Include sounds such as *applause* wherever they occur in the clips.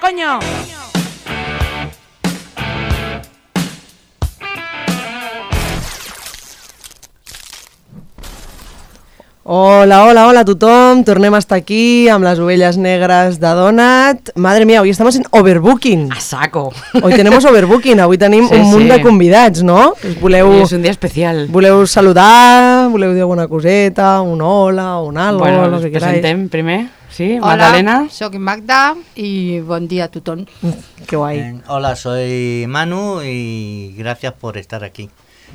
coño! Hola, hola, hola a tothom. Tornem a estar aquí amb les ovelles negres de Donat. Madre mía, hoy estamos en overbooking. A saco. Hoy tenemos overbooking, avui tenim Sí, un munt sí. de convidats, no? Us voleu, es un día especial. voleu saludar, voleu dir alguna coseta, un hola, un algo, Bueno, lo nos que queráis. presentem primer. Sí, Hola, Magdalena. sóc Magda i bon dia a tothom. Qué guay, Eh, Hola, soy Manu y gracias por estar aquí.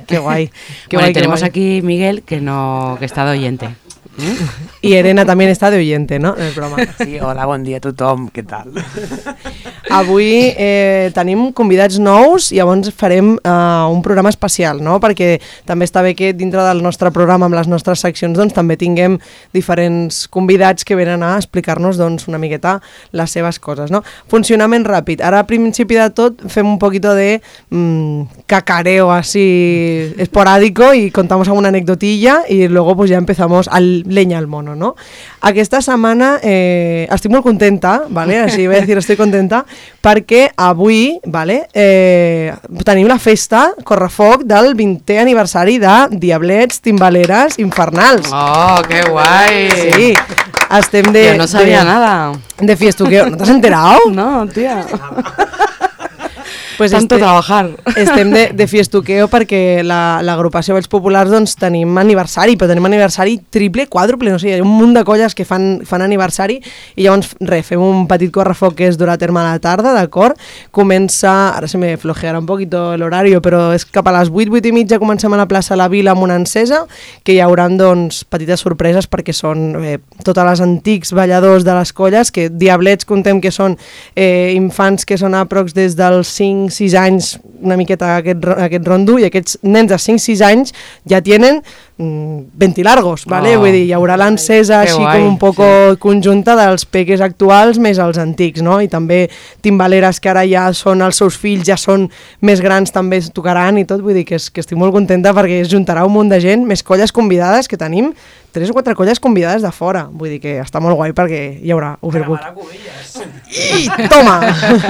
qué guay. *laughs* Qué bueno, guay, y qué tenemos guay. aquí Miguel, que no que está de oyente. *laughs* Y Elena también está de oyente, no?, en el programa. Sí, hola, bon dia a tothom, què tal? *laughs* Avui eh, tenim convidats nous i llavors farem eh, un programa especial, no? Perquè també està bé que dintre del nostre programa, amb les nostres seccions, doncs també tinguem diferents convidats que venen a explicar-nos doncs, una miqueta les seves coses, no? Funcionament ràpid. Ara, a principi de tot, fem un poquito de mm, cacareo así esporádico y contamos alguna anecdotilla y luego pues ya empezamos al leña al mono, no? Aquesta setmana eh, estic molt contenta, vale? així voy a decir estoy contenta, perquè avui vale, eh, tenim la festa Correfoc del 20è aniversari de Diablets, Timbaleres, Infernals. ¡Oh, qué guay! Sí, estem de... Yo no sabía de, nada. De fiestuqueo. ¿No te has enterado? No, tía. *laughs* Pues Tanto este- trabajar. *laughs* Estem de, de fiestuqueo perquè la- l'agrupació Vells Populars doncs, tenim aniversari, però tenim aniversari triple, quàdruple, no sé, hi ha un munt de colles que fan, fan aniversari i llavors, res, fem un petit correfoc que es durà a terme a la tarda, d'acord? Comença, ara se me flojearà un poquito l'horari, però és cap a les 8, 8 i mitja comencem a la plaça La Vila amb una encesa, que hi haurà doncs, petites sorpreses perquè són eh, totes les antics balladors de les colles, que Diablets contem que són eh, infants que són aprox des dels 5-6 anys, una miqueta aquest, aquest rondo, i aquests nens de 5-6 anys ja tenen mm, 20 largos, ¿vale? Oh. Vull dir, hi haurà l'encesa així guai, com un poco conjunta dels peques actuals més els antics, no? I també timbaleres que ara ja són els seus fills, ja són més grans, també es tocaran i tot, vull dir que, és, que estic molt contenta perquè es juntarà un munt de gent, més colles convidades que tenim, tres o quatre colles convidades de fora, vull dir que està molt guai perquè hi haurà Overbook. I toma!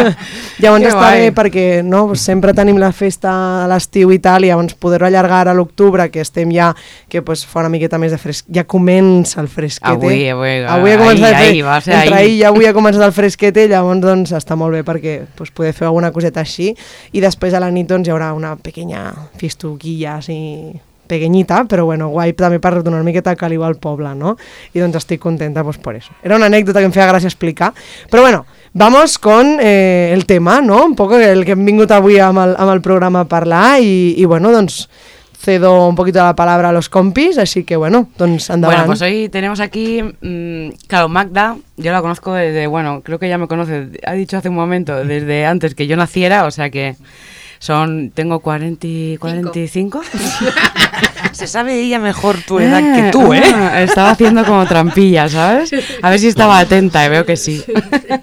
*laughs* llavors Que està guai. bé perquè no, sempre tenim la festa a l'estiu i tal, i llavors poder-ho allargar a l'octubre, que estem ja, que pues, fa una miqueta més de fresc... Ja comença el fresquete. Avui, avui, avui ha començat ahir, ahir, va ser entre ahir. ahir i avui ha començat el fresquete, llavors doncs està molt bé perquè pues, poder fer alguna coseta així, i després a la nit doncs hi haurà una pequeña fiestuquilla així pequeñita, però bueno, guai també per donar una miqueta de caliu al no? I doncs estic contenta pues, por eso. Era una anècdota que em feia gràcia explicar, però bueno, vamos con eh, el tema, no? Un poco el que hem vingut avui amb el, amb el programa a parlar i, i bueno, doncs cedo un poquito la palabra a los compis, así que bueno, doncs endavant. Bueno, pues hoy tenemos aquí, mm, claro, Magda, yo la conozco desde, bueno, creo que ya me conoce, ha dicho hace un momento, desde antes que yo naciera, o sea que son, tengo 40, y- 45. *laughs* Se sabe ella mejor tu edad que tú, ¿eh? Estaba haciendo como trampilla, ¿sabes? A ver si estaba atenta, y veo que sí.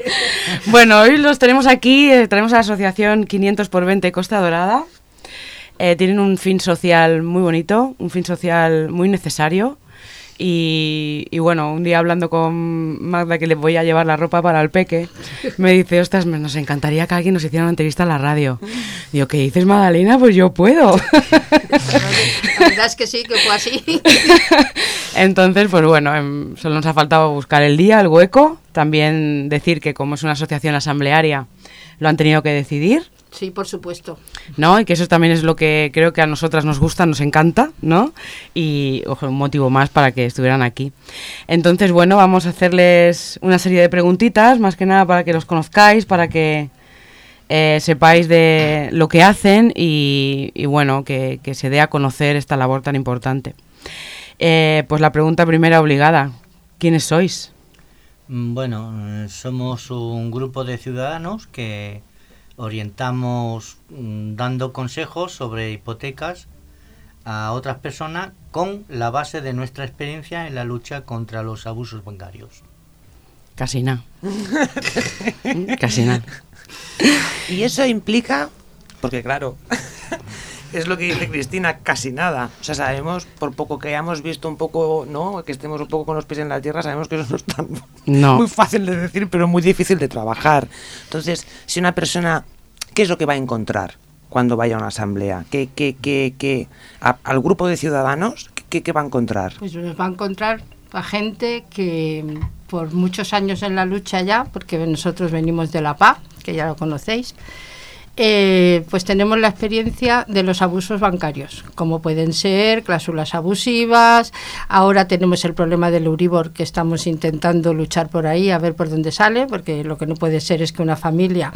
*laughs* bueno, hoy los tenemos aquí, eh, traemos a la asociación 500 por 20 Costa Dorada. Eh, tienen un fin social muy bonito, un fin social muy necesario. Y, y bueno, un día hablando con Magda que le voy a llevar la ropa para el peque, me dice, ostras, me- nos encantaría que alguien nos hiciera una entrevista en la radio. Digo, ¿qué dices, Magdalena? Pues yo puedo. *laughs* La verdad es que sí, que fue así. Entonces, pues bueno, em, solo nos ha faltado buscar el día, el hueco. También decir que como es una asociación asamblearia, lo han tenido que decidir, Sí, por supuesto. ¿no? Y que eso también es lo que creo que a nosotras nos gusta, nos encanta, ¿no? Y ojo, un motivo más para que estuvieran aquí. Entonces, bueno, vamos a hacerles una serie de preguntitas, más que nada para que los conozcáis, para que eh, sepáis de lo que hacen y, y bueno, que, que se dé a conocer esta labor tan importante. Eh, pues la pregunta primera obligada, ¿quiénes sois? Mm, Bueno, eh, somos un grupo de ciudadanos que orientamos mm, dando consejos sobre hipotecas a otras personas con la base de nuestra experiencia en la lucha contra los abusos bancarios. Casi nada. *laughs* Casi nada. Y eso implica, porque claro, es lo que dice Cristina, casi nada. O sea, sabemos, por poco que hayamos visto un poco, ¿no? Que estemos un poco con los pies en la tierra, sabemos que eso no es tan No. muy fácil de decir, pero muy difícil de trabajar. Entonces, si una persona, ¿qué es lo que va a encontrar cuando vaya a una asamblea? ¿Qué, qué, qué, qué- a- al grupo de ciudadanos, ¿qué, qué va a encontrar? Pues nos va a encontrar a gente que por muchos años en la lucha ya, porque nosotros venimos de la PA, que ya lo conocéis, eh, pues tenemos la experiencia de los abusos bancarios, como pueden ser cláusulas abusivas, ahora tenemos el problema del Euribor que estamos intentando luchar por ahí a ver por dónde sale, porque lo que no puede ser es que una familia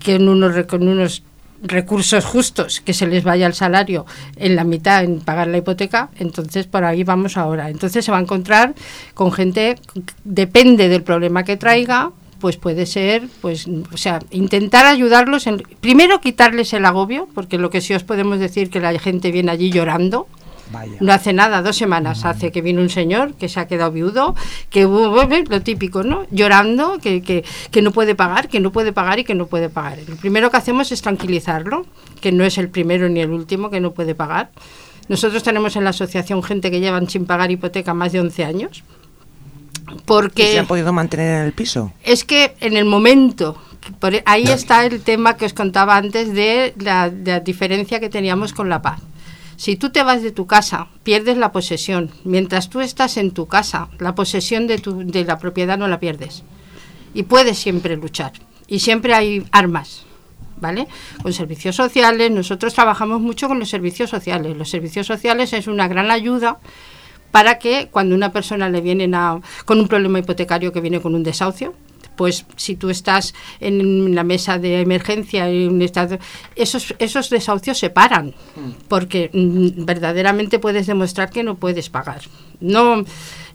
que en con unos recursos justos que se les vaya el salario en la mitad en pagar la hipoteca, entonces por ahí vamos ahora. Entonces se va a encontrar con gente, depende del problema que traiga, pues puede ser, pues, o sea, intentar ayudarlos, en, primero quitarles el agobio, porque lo que sí os podemos decir que la gente viene allí llorando, Vaya. no hace nada, dos semanas hace que vino un señor que se ha quedado viudo, que lo típico, ¿no? Llorando, que, que, que no puede pagar, que no puede pagar y que no puede pagar. Lo primero que hacemos es tranquilizarlo, que no es el primero ni el último que no puede pagar. Nosotros tenemos en la asociación gente que llevan sin pagar hipoteca más de 11 años. ¿Y Porque se han podido mantener en el piso? es que en el momento, por- ahí está el tema que os contaba antes de la, de la diferencia que teníamos con la paz. Si tú te vas de tu casa, pierdes la posesión. Mientras tú estás en tu casa, la posesión de, tu, de la propiedad no la pierdes. Y puedes siempre luchar. Y siempre hay armas. ¿Vale? Con servicios sociales, nosotros trabajamos mucho con los servicios sociales. Los servicios sociales es una gran ayuda para que cuando una persona le viene a- con un problema hipotecario que viene con un desahucio, pues si tú estás en la mesa de emergencia, en estado- esos, esos desahucios se paran, porque mm, verdaderamente puedes demostrar que no puedes pagar. No,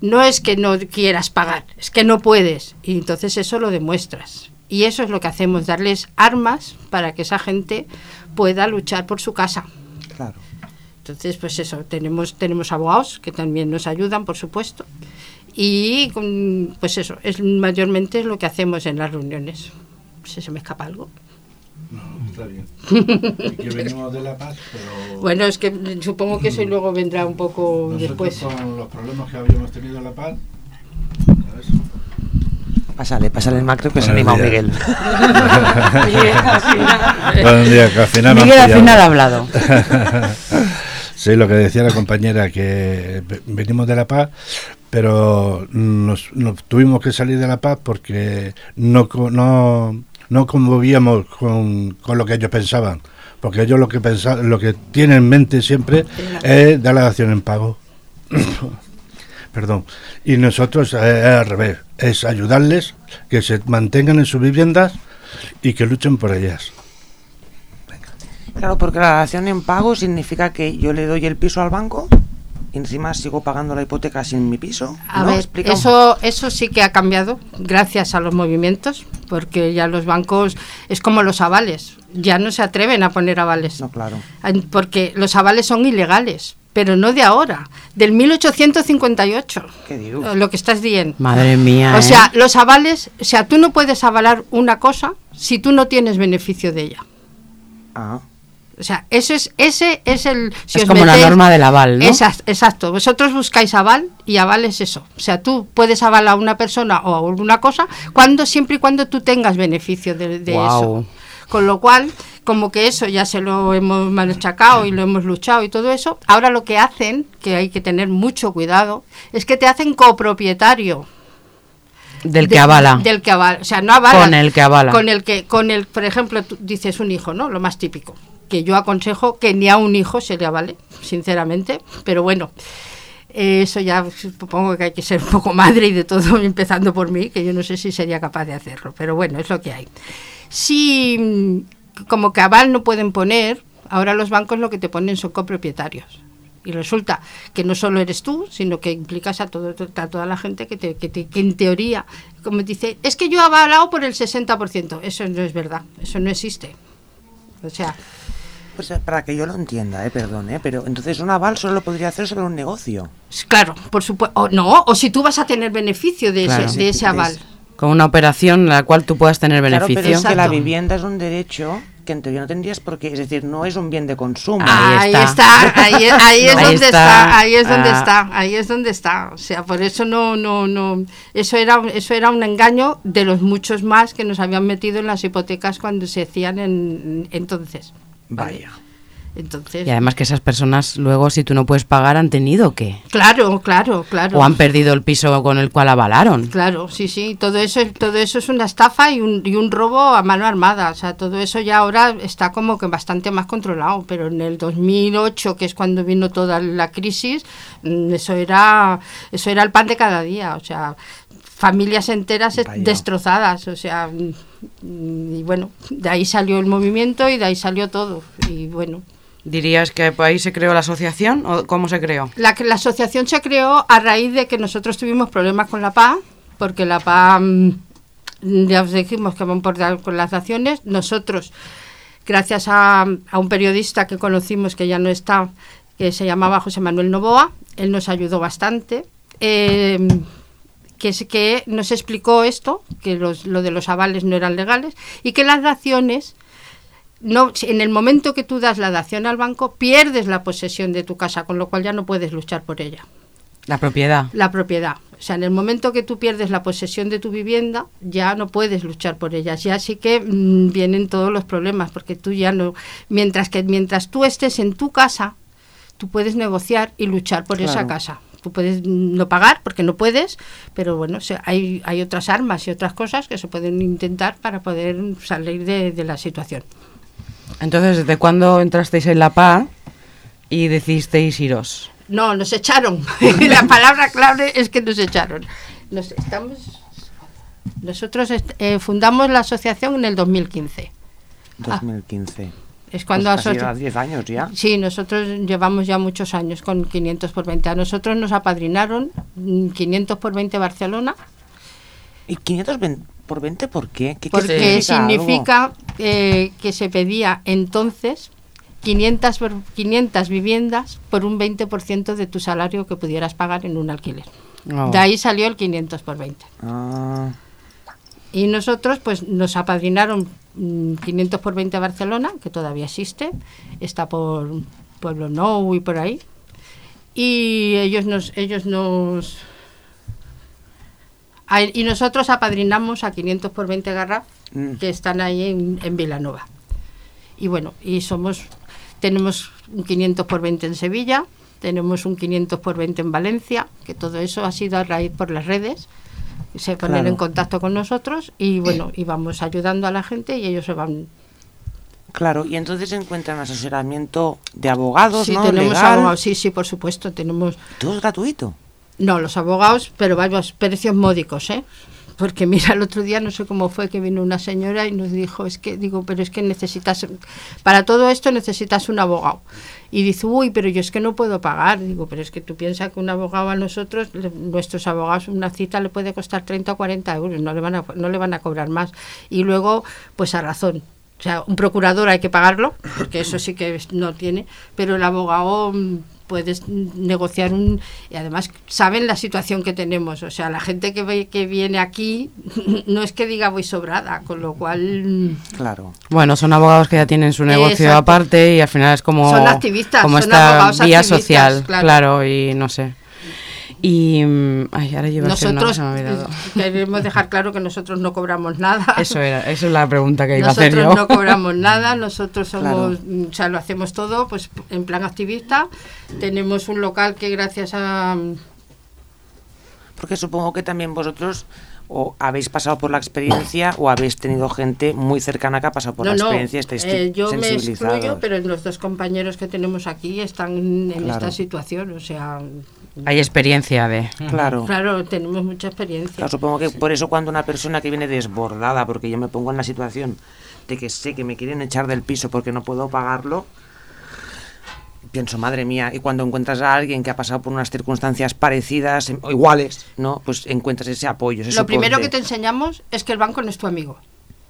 no es que no quieras pagar, es que no puedes. Y entonces eso lo demuestras. Y eso es lo que hacemos, darles armas para que esa gente pueda luchar por su casa. Claro. Entonces, pues eso, tenemos, tenemos abogados que también nos ayudan, por supuesto. Y con- pues eso, es mayormente es lo que hacemos en las reuniones. Si se me escapa algo. Está bien. *laughs* Y que venimos de La Paz, pero Bueno, es que supongo que eso luego vendrá un poco nosotros después. con los problemas que habíamos tenido en La Paz, ¿sabes? Pásale, pásale el macro que se anima días. Miguel. *laughs* Que al final Miguel al final ha hablado. *laughs* Sí, lo que decía la compañera, que ve- venimos de La Paz, pero nos, tuvimos que salir de La Paz porque no, no, no conmovíamos con, con lo que ellos pensaban. Porque ellos lo que pensaban, lo que tienen en mente siempre es dar la acción en pago. *coughs* Perdón. Y nosotros eh, es al revés, es ayudarles que se mantengan en sus viviendas y que luchen por ellas. Claro, porque la dación en pago significa que yo le doy el piso al banco y encima sigo pagando la hipoteca sin mi piso. A ¿no? ver, Explica un- eso, eso sí que ha cambiado gracias a los movimientos, porque ya los bancos es como los avales, ya no se atreven a poner avales. No, claro. Porque los avales son ilegales, pero no de ahora, del 1858. ¿Qué digo? Lo que estás diciendo. Madre mía. O ¿eh? sea, los avales, o sea, tú no puedes avalar una cosa si tú no tienes beneficio de ella. Ah, O sea, eso es, ese es el... si Es os como la norma del aval, ¿no? Exacto, exacto. Vosotros buscáis aval y aval es eso. O sea, tú puedes avalar a una persona o a alguna cosa cuando siempre y cuando tú tengas beneficio de, de Guau. eso. Con lo cual, como que eso ya se lo hemos machacado y lo hemos luchado y todo eso, ahora lo que hacen, que hay que tener mucho cuidado, es que te hacen copropietario. Del de- que avala. Del que avala. O sea, no avala. Con el que avala. Con el que, con el, por ejemplo, tú dices un hijo, ¿no? Lo más típico. Que yo aconsejo que ni a un hijo se le avale, sinceramente. Pero bueno, eso ya supongo que hay que ser un poco madre y de todo, *laughs* empezando por mí, que yo no sé si sería capaz de hacerlo. Pero bueno, es lo que hay. Si como que aval no pueden poner, ahora los bancos lo que te ponen son copropietarios. Y resulta que no solo eres tú, sino que implicas a, todo, a toda la gente que, te, que, te- que en teoría, como dice, es que yo he avalado por el 60%. Eso no es verdad, eso no existe. O sea, pues eh, para que yo lo entienda, eh, perdón, eh, pero entonces un aval solo lo podría hacer sobre un negocio. claro, por supuesto. O no, o si tú vas a tener beneficio de, Claro. ese, de ese aval. Con una operación en la cual tú puedas tener Claro, beneficio. pero es que la vivienda es un derecho que en teoría no tendrías porque, es decir, no es un bien de consumo. Ah, Ahí Ahí está. está, ahí, es- ahí es *laughs* Ahí donde está. está. ahí es donde Ah. está, ahí es donde está. O sea, por eso no, no, no, eso era, eso era un engaño de los muchos más que nos habían metido en las hipotecas cuando se hacían en, entonces. ¿Vale? Vaya. Entonces, Y además que esas personas luego, si tú no puedes pagar, han tenido que. claro, claro, claro. O han perdido el piso con el cual avalaron. Claro, sí, sí, todo eso, todo eso es una estafa y un, y un robo a mano armada, o sea, todo eso ya ahora está como que bastante más controlado, pero en el 2008, que es cuando vino toda la crisis, mm, eso era, eso era el pan de cada día, o sea, familias enteras Vaya. destrozadas, o sea, y bueno, de ahí salió el movimiento y de ahí salió todo, y bueno, ¿Dirías que ahí se creó la asociación o cómo se creó? La, la asociación se creó a raíz de que nosotros tuvimos problemas con la PA, porque la PA, mm, ya os dijimos que van por dar con las naciones. Nosotros, gracias a, a un periodista que conocimos que ya no está, que se llamaba José Manuel Novoa, él nos ayudó bastante. eh, que, es, que nos explicó esto, que los, lo de los avales no eran legales y que las daciones no, en el momento que tú das la dación al banco, pierdes la posesión de tu casa, con lo cual ya no puedes luchar por ella, La propiedad. la propiedad. O sea, en el momento que tú pierdes la posesión de tu vivienda, ya no puedes luchar por ella. Ya sí que mm, vienen todos los problemas, porque tú ya no, mientras que mientras tú estés en tu casa, tú puedes negociar y luchar por esa casa. Tú puedes no pagar porque no puedes, pero bueno, o sea, hay, hay otras armas y otras cosas que se pueden intentar para poder salir de- de la situación. Entonces, ¿desde cuándo entrasteis en la PA y decidisteis iros? No, nos echaron. *laughs* la palabra clave es que nos echaron. Nos estamos, nosotros est- eh, fundamos la asociación en el 2015. 2015. Es cuando Pues casi lleva 10 años ya. Sí, nosotros llevamos ya muchos años con 500 por 20. A nosotros nos apadrinaron mm, 500 por 20 Barcelona, ¿Y 500 ven- por 20 por qué? ¿Qué, porque algo? significa eh, que se pedía entonces 500, por- 500 viviendas por un 20% de tu salario que pudieras pagar en un alquiler. Oh. De ahí salió el 500 por 20. Ah, Y nosotros, pues nos apadrinaron mm, 500 por 20 Barcelona, que todavía existe, está por Pueblo Nou y por ahí. Y ellos nos, ellos nos a- y nosotros apadrinamos a 500 por 20 Garraf, Mm. que están ahí en, en Vilanova. Y bueno, y somos, tenemos un 500 por 20 en Sevilla, tenemos un 500 por 20 en Valencia, que todo eso ha sido a raíz por las redes, se ponen Claro. en contacto con nosotros y bueno, y vamos ayudando a la gente y ellos se van. claro, y entonces encuentran asesoramiento de abogados, Sí, ¿no? tenemos Legal. abogados, sí, sí, por supuesto, tenemos Todo es gratuito. No, los abogados, pero vamos, precios módicos, ¿eh? Porque *laughs* mira, el otro día no sé cómo fue que vino una señora y nos dijo, es que, digo, pero es que necesitas, para todo esto necesitas un abogado. Y dice, uy, pero yo es que no puedo pagar. Digo, pero es que tú piensas que un abogado a nosotros, nuestros abogados, una cita le puede costar 30 o 40 euros, no le, van a, no le van a cobrar más. Y luego, pues a razón. O sea, un procurador hay que pagarlo, porque eso sí que no tiene, pero el abogado mm, puedes negociar un... Y además saben la situación que tenemos, o sea, la gente que, ve- que viene aquí *laughs* no es que diga voy sobrada, con lo cual... Claro. Bueno, son abogados que ya tienen su negocio Exacto. aparte y al final es como, Son activistas, como son esta abogados vía activistas, social, claro. claro. y no sé. Y mm, ay, ahora yo iba a decir una Nosotros olvidado. *laughs* queremos dejar claro que nosotros no cobramos nada. Eso era, eso es la pregunta que iba a hacer Nosotros no cobramos *laughs* nada, nosotros somos, Claro. mm, o sea, lo hacemos todo pues en plan activista. Tenemos un local que gracias a Porque supongo que también vosotros o habéis pasado por la experiencia o habéis tenido gente muy cercana que ha pasado por la experiencia y estáis eh, yo me excluyo, pero los dos compañeros que tenemos aquí están en Claro. esta situación, o sea, Hay experiencia de... Claro. claro, tenemos mucha experiencia. Claro, supongo que por eso cuando una persona que viene desbordada, porque yo me pongo en la situación de que sé que me quieren echar del piso porque no puedo pagarlo, pienso, madre mía, y cuando encuentras a alguien que ha pasado por unas circunstancias parecidas em, o iguales, ¿no? Pues encuentras ese apoyo, ese Lo primero que te enseñamos es que el banco no es tu amigo.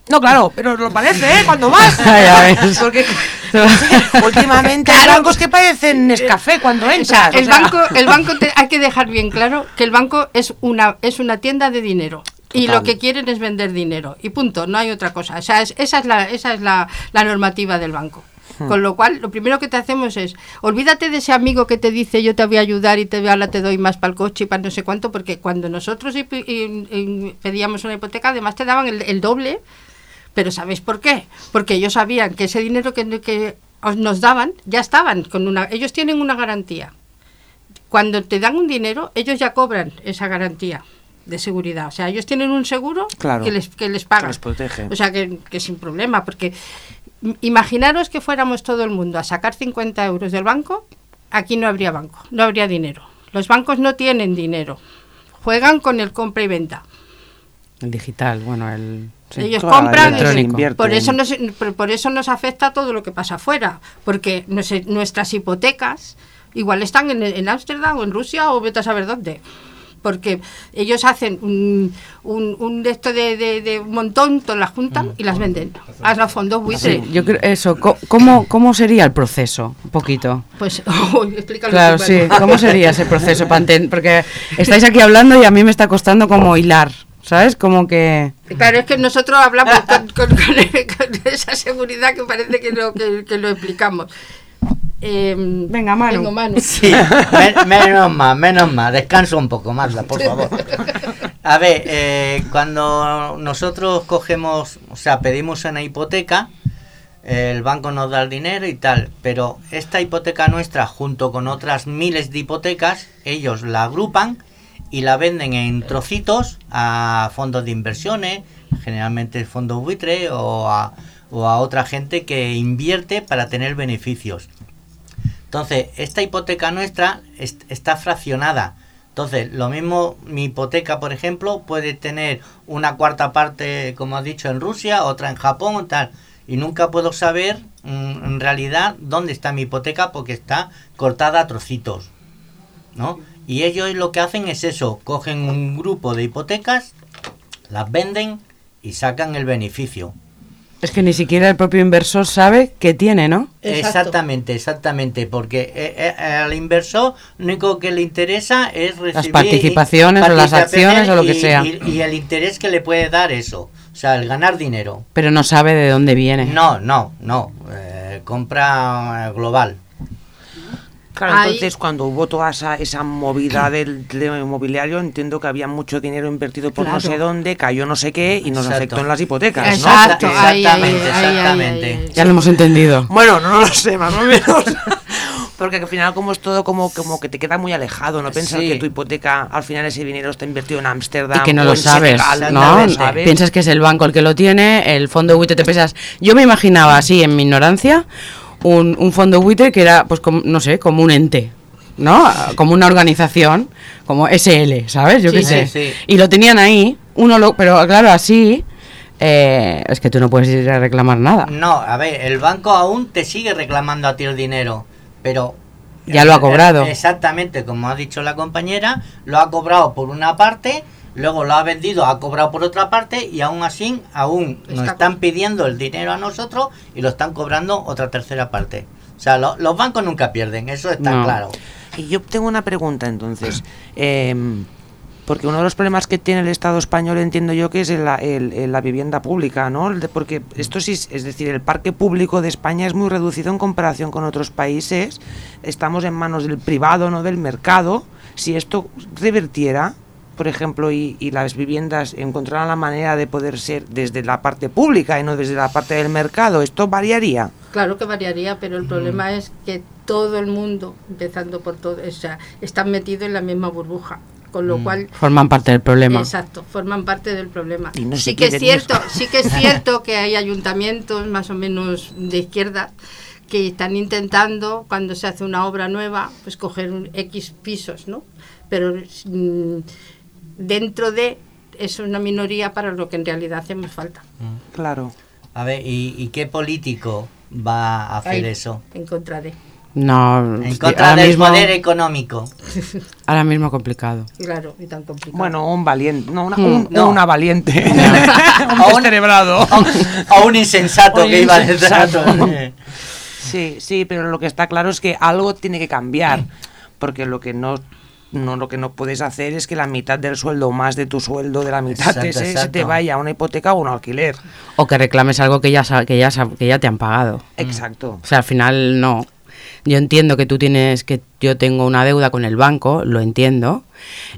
No, claro, pero lo parece, ¿eh? Cuando vas. *laughs* Porque *laughs* últimamente hay bancos que parecen Nescafé cuando entras. o el sea. banco, el *laughs* banco te- hay que dejar bien claro que el banco es una, es una tienda de dinero. Y lo que quieren es vender dinero. Y punto, no hay otra cosa. O sea, es- esa es, la, esa es la, la normativa del banco. Con lo cual, lo primero que te hacemos es, olvídate de ese amigo que te dice yo te voy a ayudar y te, ahora te doy más para el coche y para no sé cuánto, porque cuando nosotros hipi- y- y pedíamos una hipoteca, además te daban el, el doble, pero ¿sabéis por qué? Porque ellos sabían que ese dinero que, que os- nos daban ya estaban con una... Ellos tienen una garantía. Cuando te dan un dinero, ellos ya cobran esa garantía de seguridad. O sea, ellos tienen un seguro Claro. que, les, que les paga. Que les protege. O sea, que, que sin problema, porque im- imaginaros que fuéramos todo el mundo a sacar 50 euros del banco, aquí no habría banco, no habría dinero. Los bancos no tienen dinero, juegan con el compra y venta. El digital, bueno, el... sí. Ellos Claro, compran, invierten. por eso, nos, por, por eso nos afecta todo lo que pasa afuera, porque nos- nuestras hipotecas igual están en en Ámsterdam o en Rusia o vete a saber dónde. Porque ellos hacen un, un, un de esto de, de, de un montón, todas las juntan y las venden a los fondos buitre. Sí, yo creo eso. co- ¿Cómo, ¿Cómo sería el proceso? Un poquito. Pues, *laughs* explícalo Claro, sí. ¿Cómo sería ese proceso? *laughs* Porque estáis aquí hablando y a mí me está costando como hilar, ¿sabes? Como que... Claro, es que nosotros hablamos *laughs* con, con- con- con esa seguridad que parece que lo, que, que lo explicamos. Em, Venga, Manu. *laughs* Sí, men- menos más, menos más. Descanso un poco más, por favor. A ver, eh, cuando nosotros cogemos, o sea, pedimos una hipoteca, el banco nos da el dinero y tal, pero esta hipoteca nuestra, junto con otras miles de hipotecas, ellos la agrupan y la venden en trocitos a fondos de inversiones, generalmente fondos buitre o a, o a otra gente que invierte para tener beneficios. Entonces, esta hipoteca nuestra est- está fraccionada. Entonces, lo mismo, mi hipoteca, por ejemplo, puede tener una cuarta parte, como has dicho, en Rusia, otra en Japón tal. Y nunca puedo saber, mm, en realidad, dónde está mi hipoteca porque está cortada a trocitos. ¿No? Y ellos lo que hacen es eso, cogen un grupo de hipotecas, las venden y sacan el beneficio. Es que ni siquiera el propio inversor sabe qué tiene, ¿no? Exacto. Exactamente, exactamente, porque eh, eh, al inversor lo único que le interesa es recibir participaciones o las acciones o lo que y- sea. Y, y el interés que le puede dar eso, o sea, el ganar dinero. Pero no sabe de dónde viene. No, no, no, eh, compra global. Claro, Ahí- entonces cuando hubo toda esa, esa movida *clears throat* del tema inmobiliario, entiendo que había mucho dinero invertido por no Claro. sé dónde, cayó no sé qué y nos Exacto. afectó en las hipotecas, ¿no? Porque- exactamente, exactamente. Ya lo hemos entendido. Bueno, no lo sé, más o menos. *laughs* Porque al final como es todo como, como que te queda muy alejado, no pensar Sí. que tu hipoteca al final ese dinero está invertido en Ámsterdam Y que no o lo en sabes, Senegal, ¿no? no sabes. Piensas que es el banco el que lo tiene, el fondo buitre te pesas. Yo me imaginaba así, en mi ignorancia, un, un fondo buitre que era, pues, como, no sé, como un ente, ¿no? Como una organización, como SL, ¿sabes? Yo Sí, qué sé. sí, sí. Y lo tenían ahí, uno lo, pero claro, así, eh, es que tú no puedes ir a reclamar nada. No, a ver, el banco aún te sigue reclamando a ti el dinero, pero... Ya lo ha cobrado. Exactamente, como ha dicho la compañera, lo ha cobrado por una parte, luego lo ha vendido, ha cobrado por otra parte y aún así, aún nos Está están pidiendo el dinero a nosotros y lo están cobrando otra tercera parte. O sea, lo- los bancos nunca pierden, eso está No. claro. Y yo tengo una pregunta entonces. *clears throat* em, porque uno de los problemas que tiene el Estado español entiendo yo que es el- el- el- la vivienda pública, ¿no? Porque esto sí, es decir, el parque público de España es muy reducido en comparación con otros países. Estamos en manos del privado, no del mercado. Si esto revertiera, por ejemplo, y, y las viviendas encontraran la manera de poder ser desde la parte pública y no desde la parte del mercado, ¿esto variaría? Claro que variaría, pero el problema es que todo el mundo, empezando por todo, o sea, están metidos en la misma burbuja, con lo cual Forman parte del problema. Exacto, forman parte del problema. Y no se sí que es cierto, sí que es *laughs* cierto que hay ayuntamientos más o menos de izquierda que están intentando cuando se hace una obra nueva, pues coger un X pisos, ¿no? Pero mm, dentro de es una minoría para lo que en realidad hacemos falta. Claro. A ver, ¿y, y qué político va a hacer Ahí, eso? En contra de, No, En contra del mismo, poder económico. *laughs* ahora mismo complicado. claro, y tan complicado. Bueno, un valiente, no, una, Hmm. un- No. una valiente. *laughs* un *laughs* O un- descerebrado. O un insensato que iba insensato. detrás. Sí, sí, pero lo que está claro es que algo tiene que cambiar, porque lo que no no lo que no puedes hacer es que la mitad del sueldo o más de tu sueldo de la mitad Exacto, ese, se exacto. te vaya a una hipoteca o un alquiler. O que reclames algo que ya, que ya, que ya te han pagado. Exacto. O sea, al final no. Yo entiendo que tú tienes, que yo tengo una deuda con el banco, lo entiendo,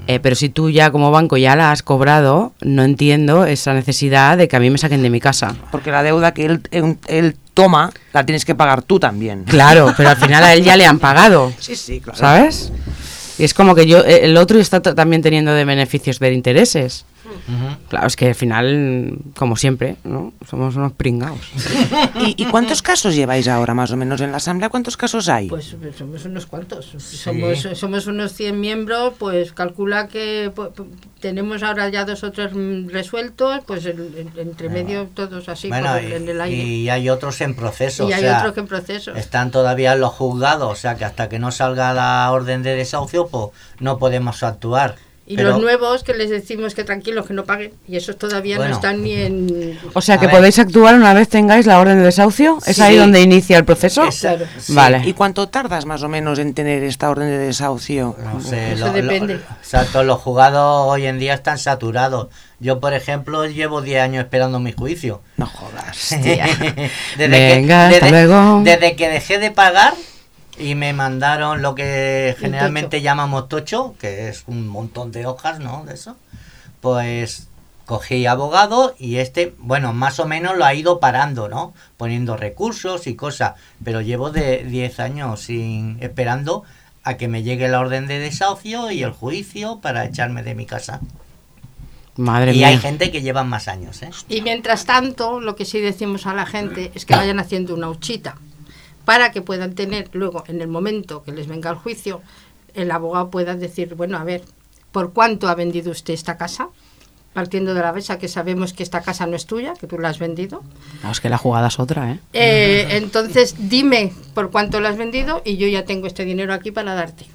eh, pero si tú ya como banco ya la has cobrado, no entiendo esa necesidad de que a mí me saquen de mi casa. Porque la deuda que él, él, él toma la tienes que pagar tú también. Claro, pero al final a él ya le han pagado, *laughs* Sí, sí, claro. ¿sabes? Es como que yo, eh, el otro está también teniendo de beneficios de intereses. Claro, es que al final, como siempre, ¿no? Somos unos pringados. ¿Y, y cuántos casos lleváis ahora más o menos en la asamblea? ¿Cuántos casos hay? Pues eh, somos unos cuantos. Somos, somos unos 100 miembros, pues calcula que pu- pu- tenemos ahora ya dos o tres mm, resueltos, pues el- el- entre medio todos así bueno, por el- en el aire. y, y hay otros en proceso. Y o hay sea, otros que en proceso. Están todavía en los juzgados, o sea que hasta que no salga la orden de desahucio, pues no podemos actuar. Y Pero- los nuevos que les decimos que tranquilos, que no paguen. Y esos todavía Bueno. no están ni en... O sea, que ver. podéis actuar una vez tengáis la orden de desahucio. ¿Es Sí. ahí donde inicia el proceso? Claro. sí, Vale. ¿Y cuánto tardas más o menos en tener esta orden de desahucio? No sé, Eso lo- lo- depende. exacto, los juzgados hoy en día están saturados. Yo, por ejemplo, llevo 10 años esperando mi juicio. No jodas. *laughs* desde Venga, que, hasta luego. desde que dejé de pagar y me mandaron lo que generalmente llamamos tocho, que es un montón de hojas, ¿no? De eso. Pues cogí abogado y este, bueno, más o menos lo ha ido parando, ¿no? Poniendo recursos y cosas. Pero llevo de 10 años sin esperando a que me llegue la orden de desahucio y el juicio para echarme de mi casa. Madre y mía. hay gente que lleva más años, ¿eh? Y mientras tanto, lo que sí decimos a la gente es que vayan haciendo una huchita para que puedan tener luego, en el momento que les venga el juicio, el abogado pueda decir, bueno, a ver, ¿por cuánto ha vendido usted esta casa? Partiendo de la base que sabemos que esta casa no es tuya, que tú la has vendido. No, es que la jugada es otra, ¿eh? Eh, entonces, dime por cuánto la has vendido y yo ya tengo este dinero aquí para darte.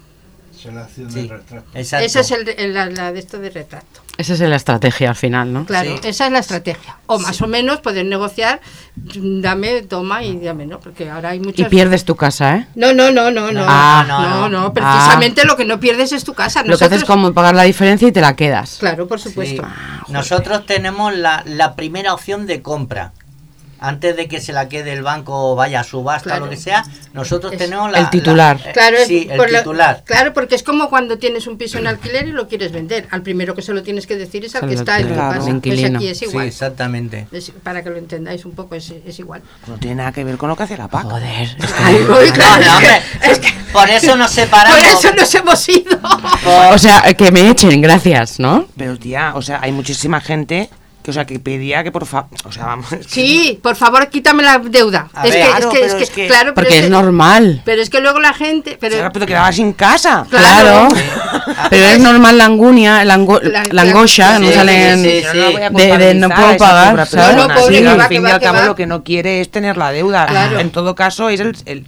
Sí, exacto. Ese es el, el- la, la de esto de retrato. Esa es la estrategia al final, ¿no? Claro, Sí. esa es la estrategia. O más o menos poder negociar, dame, toma y dame, ¿no? Porque ahora hay Y muchas... pierdes tu casa, ¿eh? No, no, no, no, no. Ah, no, no, no, no. precisamente lo que no pierdes es tu casa. Lo que haces es Nosotros- como pagar la diferencia y te la quedas. Claro, por Sí. supuesto. Nosotros tenemos la, la primera opción de compra. Antes de que se la quede el banco o vaya a subasta Claro. o lo que sea, nosotros Es- tenemos la, El titular. la- eh, Claro, es sí, el por lo- titular. claro, porque es como cuando tienes un piso en alquiler y lo quieres vender. Al primero que se lo tienes que decir es al que está en tu casa. el Pues aquí es Sí, igual. exactamente. Es- para que lo entendáis un poco, es, es igual. No tiene nada que ver con lo que hace la PAC. Joder. Ay, voy, claro, No, no, es hombre, que- es que por eso nos separamos. por eso nos hemos ido. O sea, que me echen, gracias, ¿no? Pero tía, o sea, hay muchísima gente que, o sea, que pedía que por favor, o sea, vamos. es que- Sí, por favor, quítame la deuda. Es, ver, que, claro, es que, pero es que, es que- claro, pero Porque es que- normal. Pero es que luego la gente, pero Pero te quedabas sin casa. Claro. Claro. *laughs* Pero es normal la angunia, la, ango- La- la angosha, sí, no sí, salen sí, sí. no de- de no puedo pagar, No, no, pobre, sí, que al va, fin que y al cabo va. lo que no quiere es tener la deuda. Claro. En todo caso, es el, el-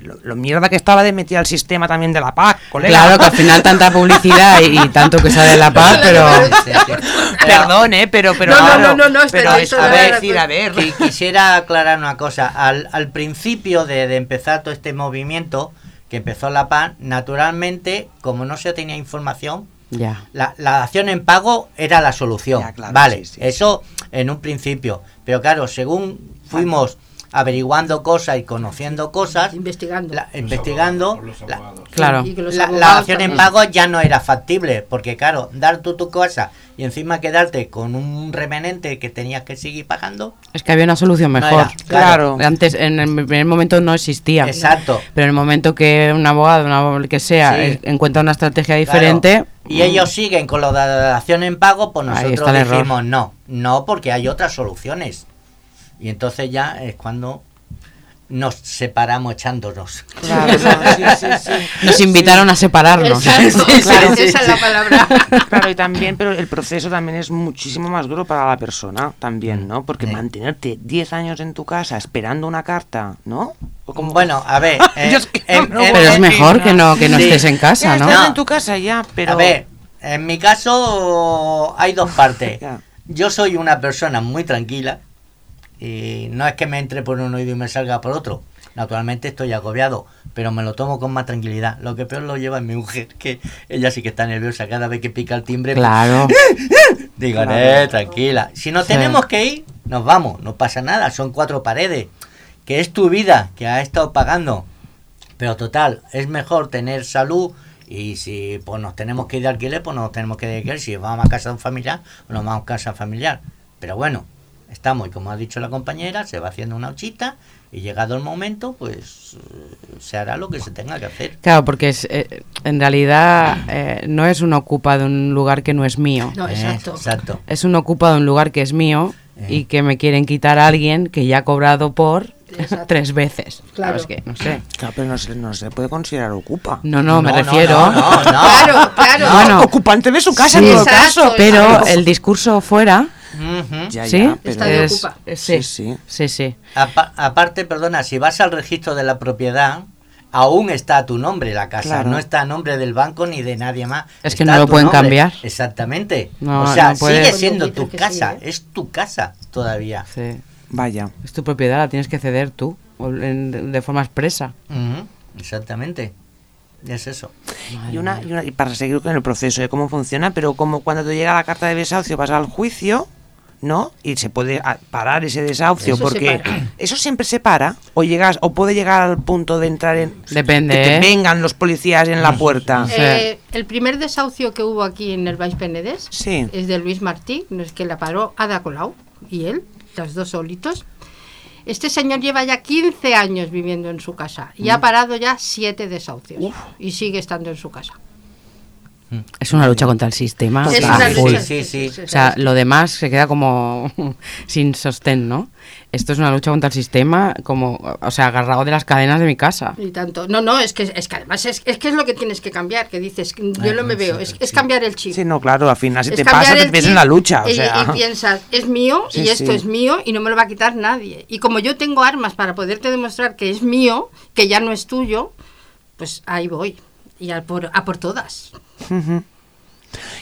lo, lo mierda que estaba de meter al sistema también de la PAC, colega. Claro, que al final tanta publicidad y, y tanto que sale la paz, pero... *laughs* Perdón, eh, pero, pero No, no, claro, no, no, no, pero es a ver, decir, a ver. Qui- Quisiera aclarar una cosa. Al, al principio de, de empezar todo este movimiento, que empezó la PAN, naturalmente, como no se tenía información, Ya. la, la dación en pago era la solución. Ya, claro, vale, sí, sí. eso en un principio. Pero claro, según fuimos averiguando cosas y conociendo cosas, investigando. la- investigando, la, Claro. Y que los la- dación en pago ya no era factible, porque claro, dar tú tu cosa y encima quedarte con un remanente que tenías que seguir pagando, Es que había una solución No mejor. era, claro. Antes, en el primer momento no existía. exacto. Pero en el momento que un abogado, un abogado que sea, Sí. encuentra una estrategia Claro. diferente... Y ellos siguen con lo de la dación en pago, pues nosotros error. dijimos no, no, porque hay otras soluciones. Y entonces ya es cuando nos separamos echándonos. Claro, no, sí, sí, sí. Nos invitaron a separarnos. Exacto, claro, sí, esa es la palabra. *laughs* Claro, y también, pero el proceso también es muchísimo más duro para la persona, también, ¿no? Porque Sí. mantenerte 10 años en tu casa esperando una carta, ¿no? Como- Bueno, a ver, *laughs* eh, Yo es que en- no en- Pero es en- mejor que no, que no Sí. estés en casa, ¿no? estás en tu casa ya, pero... A ver, en mi caso hay dos *laughs* partes. Yo soy una persona muy tranquila y no es que me entre por un oído y me salga por otro. Naturalmente estoy agobiado, pero me lo tomo con más tranquilidad. Lo que peor lo lleva es mi mujer, que ella sí que está nerviosa cada vez que pica el timbre. pues, Claro. *laughs* Digo, eh, tranquila. Si Sí. tenemos que ir, nos vamos, no pasa nada, son cuatro paredes. Que es tu vida, que has estado pagando. Pero total, es mejor tener salud y si pues nos tenemos que ir de alquiler, pues nos tenemos que ir de alquiler. Si vamos a casa de un familiar, nos vamos a casa familiar. Pero bueno, estamos y como ha dicho la compañera, se va haciendo una ochita y llegado el momento, pues eh, se hará lo que se tenga que hacer. Claro, porque es, eh, en realidad eh, no es un ocupa de un lugar que no es mío. No, Eh, exacto. exacto. Es un ocupa de un lugar que es mío Eh. y que me quieren quitar a alguien que ya ha cobrado por Exacto. *laughs* tres veces. Claro. es que no sé. Claro, pero no se, no se puede considerar ocupa. No, no, me No, refiero. no, no, no. Claro, claro. Bueno, Ocupante de su casa sí, en todo exacto. caso. Pero el discurso fuera, Ya, ¿sí? ya, pero- Está de Es- ocupa. es- Sí, sí, sí. sí, sí. Apa- aparte, perdona, si vas al registro de la propiedad, aún está a tu nombre la casa, Claro. no está a nombre del banco ni de nadie más. Es que Está no lo pueden nombre. cambiar. Exactamente. No, o sea, no sigue siendo tu casa, ¿eh? es tu casa todavía. sí. Vaya. Es tu propiedad, la tienes que ceder tú, de forma expresa. Ujú, Exactamente. Es eso. Y, una, y, una- y para seguir con el proceso de cómo funciona, pero como cuando te llega la carta de desahucio vas al juicio, ¿no? Y se puede ah, parar ese desahucio Eso porque *clears throat* eso siempre se para o llegas o puede llegar al punto de entrar en Depende, que te ¿eh? vengan los policías en la puerta. Eh, el primer desahucio que hubo aquí en el Baix Penedés Sí. es de Luis Martí, no es que la paró Ada Colau y él, los dos solitos. Este señor lleva ya 15 años viviendo en su casa y ha parado ya 7 desahucios y sigue estando en su casa. Es una lucha contra el sistema. Es a una full. lucha. Sí, sí, sí. O sea, lo demás se queda como *laughs* sin sostén, ¿no? Esto es una lucha contra el sistema, como, o sea, agarrado de las cadenas de mi casa. Y tanto. No, no, es que, es que además es, es que es lo que tienes que cambiar, que dices, yo no me veo, es, es cambiar el chip. Sí, no, claro, al final si Es te pasa te ves en la lucha, o y, sea. y piensas, es mío Sí, y esto sí. es mío y no me lo va a quitar nadie. Y como yo tengo armas para poderte demostrar que es mío, que ya no es tuyo, pues ahí voy. Y a por, a por todas.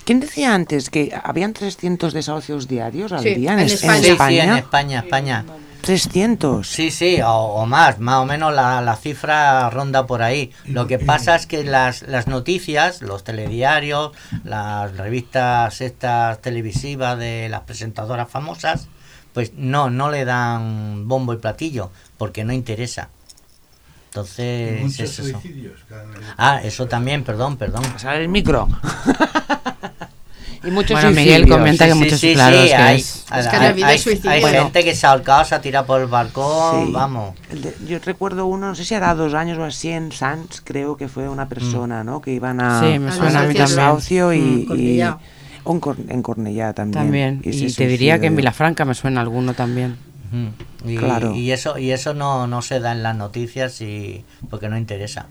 ¿Quién decía antes que habían 300 desahucios diarios al Sí, día en, en es- España. Sí, sí, en España? España, España. 300. Sí, sí, o, o más, más o menos la, la cifra ronda por ahí. Lo que pasa es que las, las noticias, los telediarios, las revistas estas televisivas de las presentadoras famosas, pues no, no le dan bombo y platillo, porque no interesa. Entonces, Muchos es eso. Ah, eso también, perdón, perdón. Pasar el micro. *laughs* y muchos Bueno, Miguel suicidios. comenta que muchos, claro, es que hay, es- Es que hay- hay- hay Bueno. gente que se ha ahorcado, se ha tirado por el balcón, Sí. vamos. De- yo recuerdo uno, no sé si hará dos años o así, en Sans, creo que fue una persona, ¿no? Que iban a, Sí, me suena a mí también. y, Mm, y- en, Cor- en Cornellá también. También. se Y te diría que en. Vilafranca me suena alguno también. Y, Claro. y eso y eso no, no se da en las noticias y porque no interesa.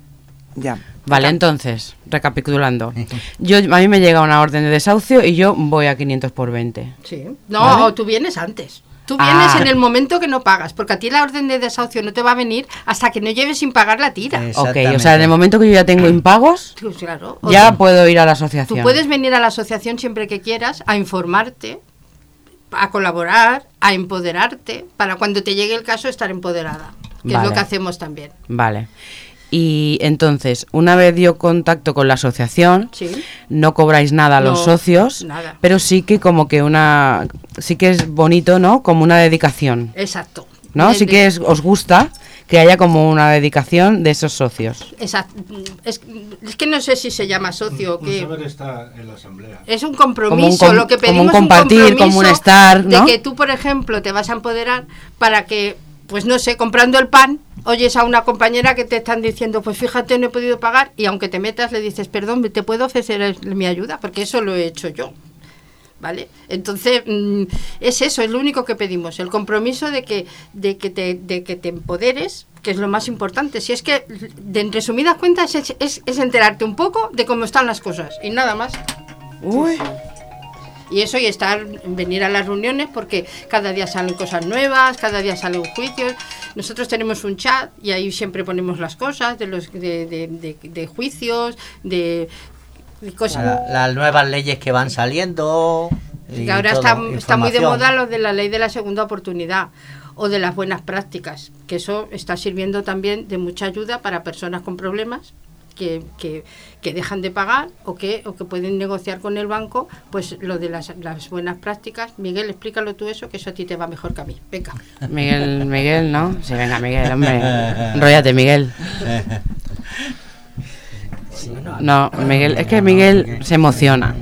Ya. Vale, entonces, recapitulando. *laughs* Yo, a mí me llega una orden de desahucio y yo voy a 500 por 20. Sí. No, ¿Vale? tú vienes antes. Tú vienes Ah. en el momento que no pagas, porque a ti la orden de desahucio no te va a venir hasta que no lleves sin pagar la tira. Ok, o sea, en el momento que yo ya tengo impagos, Pues claro. Ya puedo ir a la Tú asociación. puedes venir a la asociación siempre que quieras a informarte, a colaborar, a empoderarte, para cuando te llegue el caso estar empoderada, que es lo que hacemos también. Vale. Y entonces, una vez dio contacto con la asociación, Sí. no cobráis nada a los socios, nada. pero sí que como que una, sí que es bonito, ¿no? Como una dedicación, Exacto. ¿no? Sí que es- os gusta que haya como una dedicación de esos socios. Exacto. Es, es que no sé si se llama socio o Un qué. saber está en la asamblea. Es un compromiso, Como un com- lo que como un pedimos compartir, un como un estar, ¿no? De que tú, por ejemplo, te vas a empoderar para que, pues no sé, comprando el pan, oyes a una compañera que te están diciendo, pues fíjate, no he podido pagar, y aunque te metas, le dices, perdón, ¿te puedo ofrecer mi ayuda? Porque eso lo he hecho yo. ¿Vale? Entonces, mm, es eso, es lo único que pedimos, el compromiso de que, de que, te, de que te empoderes, que es lo más importante. Si es que, de, en resumidas cuentas, es, es, es enterarte un poco de cómo están las cosas, y nada más. Uy. Y eso y estar, venir a las reuniones porque cada día salen cosas nuevas, cada día salen juicios. Nosotros tenemos un chat y ahí siempre ponemos las cosas de los de, de- de- de juicios, de, de cosas. La- las nuevas leyes que van saliendo. y ahora todo, está, está muy de moda lo de la ley de la segunda oportunidad o de las buenas prácticas, que eso está sirviendo también de mucha ayuda para personas con problemas que, que, que dejan de pagar o que, o que pueden negociar con el banco, pues lo de las, las buenas prácticas. Miguel, explícalo tú eso, que eso a ti te va mejor que a mí. Venga. Miguel, Miguel, ¿no? Sí, venga, Miguel, hombre. Miguel. *laughs* No, Miguel, es que Miguel se emociona.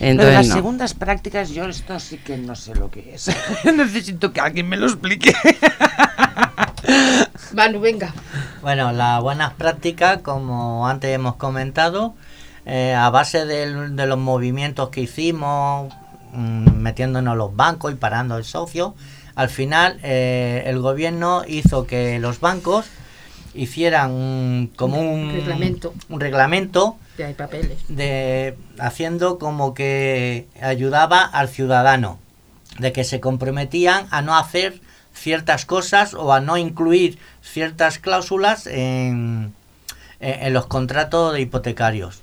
Entonces, las no. segundas prácticas, yo esto sí que no sé lo que es. *laughs* Necesito que alguien me lo explique. *laughs* Manu, venga. Bueno, las buenas prácticas, como antes hemos comentado, eh, a base del- de los movimientos que hicimos, mm, metiéndonos los bancos y parando el socio, al final eh, el gobierno hizo que los bancos hicieran un- como un Reglamento. un reglamento hay papeles. de haciendo como que ayudaba al ciudadano de que se comprometían a no hacer ciertas cosas o a no incluir ciertas cláusulas en, en- en los contratos de hipotecarios.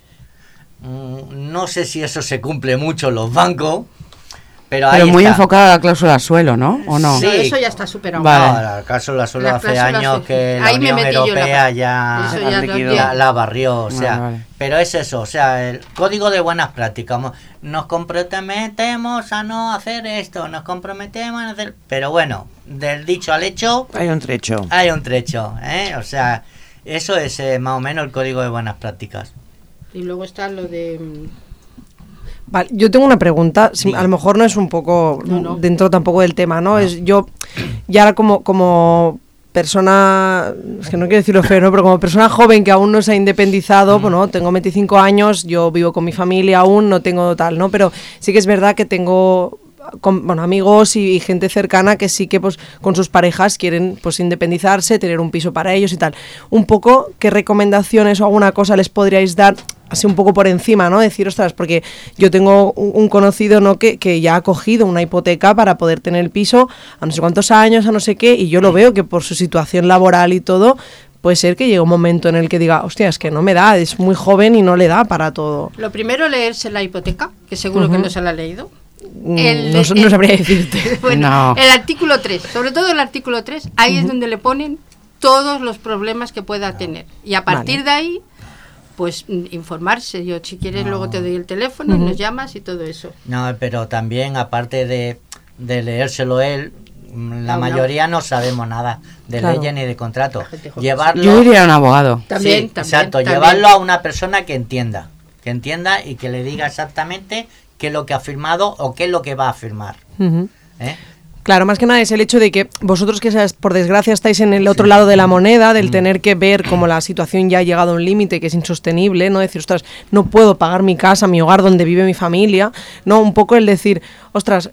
Mm, No sé si eso se cumple mucho en los bancos, pero, muy está. enfocada a la cláusula suelo, ¿no? ¿O no? Sí. Eso ya está superado. Vale. No, la cláusula solo Las hace años que la Ahí Unión la Europea ya ya la, la barrió, o sea, Vale, vale. pero es eso, o sea, el código de buenas prácticas, nos comprometemos a no hacer esto, nos comprometemos a hacer, pero bueno, del dicho al hecho Hay un trecho. hay un trecho, ¿eh? o sea, eso es eh, más o menos el código de buenas prácticas. Y luego está lo de... mm, Vale, yo tengo una pregunta, si- a lo mejor no es un poco No, no. dentro tampoco del tema, ¿no? Es yo ya como como persona, es que no quiero decirlo feo, ¿no? Pero como persona joven que aún no se ha independizado, bueno, tengo 25 años, yo vivo con mi familia aún, no tengo tal, ¿no? Pero sí que es verdad que tengo con- bueno, amigos y, y gente cercana que sí que pues con sus parejas quieren pues independizarse, tener un piso para ellos y tal. Un poco qué recomendaciones o alguna cosa les podríais dar así un poco por encima, ¿no? Decir, ostras, porque yo tengo un, conocido, ¿no? Que, que ya ha cogido una hipoteca para poder tener el piso a no sé cuántos años, a no sé qué, y yo lo veo que por su situación laboral y todo, puede ser que llegue un momento en el que diga, hostia, es que no me da, es muy joven y no le da para todo. Lo primero, leerse la hipoteca, que seguro que no se la ha leído. Mm, El- no, sabría *laughs* decirte. bueno, No. el artículo 3, sobre todo el artículo 3, ahí es donde le ponen todos los problemas que pueda tener. Y a partir de ahí, pues mm, informarse. Yo, si quieres, luego te doy el teléfono y nos llamas y todo eso. No, pero también aparte de, de leérselo él, mm, la No, mayoría no sabemos nada de Claro. leyes ni de contrato. Llevarlo, Yo diría a un abogado. También, Sí, también, exacto, también. llevarlo a una persona que entienda, que entienda y que le diga exactamente qué es lo que ha firmado o qué es lo que va a firmar. ¿eh? Claro, más que nada es el hecho de que vosotros que por desgracia estáis en el otro lado de la moneda, Mm. del tener que ver como la situación ya ha llegado a un límite que es insostenible, no decir, ostras, no puedo pagar mi casa, mi hogar donde vive mi familia, no, un poco el decir, ostras,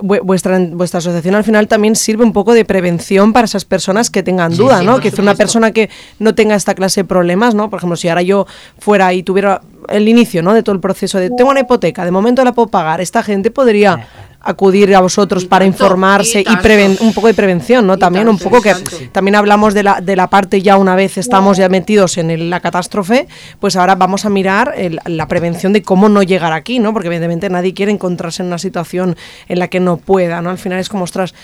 vu- vuestra, vuestra asociación al final también sirve un poco de prevención para esas personas que tengan Sí, duda, sí, ¿no? Que una supuesto. persona que no tenga esta clase de problemas, ¿no? Por ejemplo, si ahora yo fuera y tuviera el inicio, ¿no? De todo el proceso de tengo una hipoteca, de momento la puedo pagar, esta gente podría acudir a vosotros Y para tanto, informarse y y, un poco de prevención, ¿no? También un poco que tanto. también hablamos de la, de la parte ya una vez estamos ya metidos en el- la catástrofe, pues ahora vamos a mirar el- la prevención de cómo no llegar aquí, ¿no? Porque evidentemente nadie quiere encontrarse en una situación en la que no pueda, ¿no? Al final es como, ostras,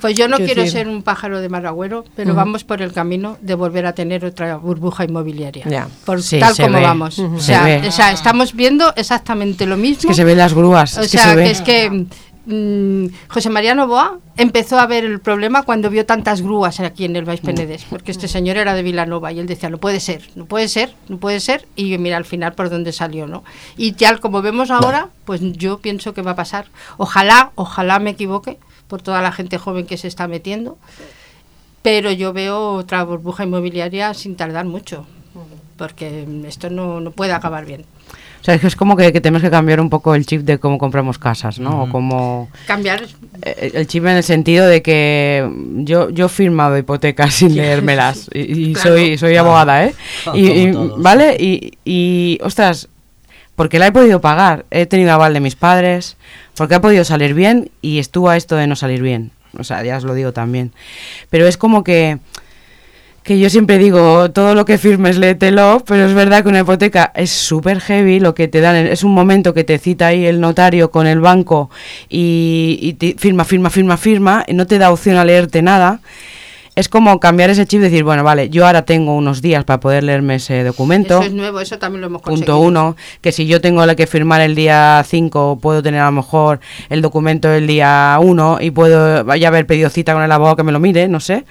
Pues yo no Quiero decir- ser un pájaro de mal agüero, pero vamos por el camino de volver a tener otra burbuja inmobiliaria. Ya. Por Sí, tal como ve. vamos. O, Se sea, ve. o sea, estamos viendo exactamente lo mismo. Es que se ven las grúas. O es que sea, se que es que mm, José María Novoa empezó a ver el problema cuando vio tantas grúas aquí en el Baix Penedès, porque este señor era de Vilanova y él decía, no puede ser, no puede ser, no puede ser, y mira al final por dónde salió, ¿no? Y ya como vemos ahora, pues yo pienso que va a pasar. Ojalá, ojalá me equivoque por toda la gente joven que se está metiendo, pero yo veo otra burbuja inmobiliaria sin tardar mucho, porque esto no, no puede acabar bien. O sea, es que es como que, que tenemos que cambiar un poco el chip de cómo compramos casas, ¿no? O cómo... Cambiar eh, El chip en el sentido de que yo, yo he firmado hipotecas sin *laughs* leérmelas y, y Claro. soy, soy Claro. abogada, ¿eh? Como Y, y-. ¿Vale? Y, y, ostras, porque la he podido pagar. He tenido aval de mis padres, porque ha podido salir bien y estuvo a esto de no salir bien. O sea, ya os lo digo también. Pero es como que que yo siempre digo, todo lo que firmes léetelo, pero es verdad que una hipoteca es súper heavy, lo que te dan es un momento que te cita ahí el notario con el banco y, y firma, firma, firma, firma, y no te da opción a leerte nada. Es como cambiar ese chip y decir, bueno, vale, yo ahora tengo unos días para poder leerme ese documento. Eso es nuevo, eso también lo hemos conseguido. Punto uno, que si yo tengo la que firmar el día 5, puedo tener a lo mejor el documento el día 1 y puedo ya haber pedido cita con el abogado que me lo mire, no sé.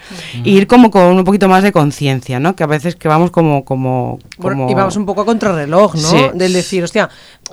Y ir como con un poquito más de conciencia, ¿no? Que a veces que vamos como... como, y vamos un poco a contrarreloj, ¿no? Sí. Del decir, hostia,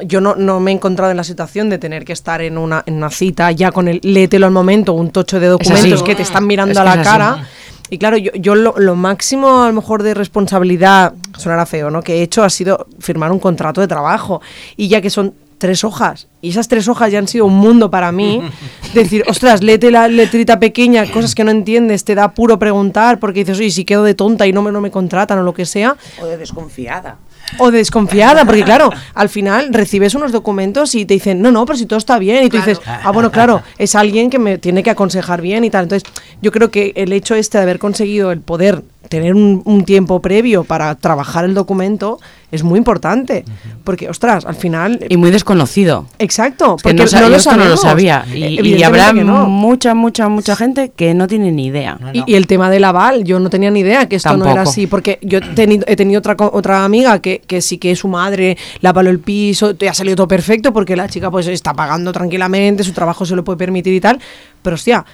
yo no, no me he encontrado en la situación de tener que estar en una, en una cita ya con el léetelo al momento, un tocho de documentos que te están mirando Es a la es así. Y claro, yo, yo lo, lo máximo a lo mejor de responsabilidad, sonará feo, ¿no? Que he hecho ha sido firmar un contrato de trabajo. Y ya que son tres hojas, y esas tres hojas ya han sido un mundo para mí, *laughs* decir, ostras, léete la letrita pequeña, cosas que no entiendes, te da puro preguntar, porque dices, oye, si quedo de tonta y no me, no me contratan o lo que sea, O de desconfiada. O de desconfiada, porque claro, al final recibes unos documentos y te dicen, no, no, pero si todo está bien, y tú dices, ah, bueno, claro, es alguien que me tiene que aconsejar bien y tal. Entonces, yo creo que el hecho este de haber conseguido el poder tener un, un tiempo previo para trabajar el documento es muy importante, porque, ostras, al final... Y muy desconocido. Exacto, Es que porque no, no yo lo esto no lo sabía. Y, y habrá no. mucha, mucha, mucha gente que no tiene ni idea. Y, y el tema del aval, yo no tenía ni idea que esto no era Tampoco. así, porque yo he tenido, he tenido otra, co- otra amiga que, que sí que su madre le avaló el piso, te ha salido todo perfecto porque la chica pues está pagando tranquilamente, su trabajo se lo puede permitir y tal, pero hostia,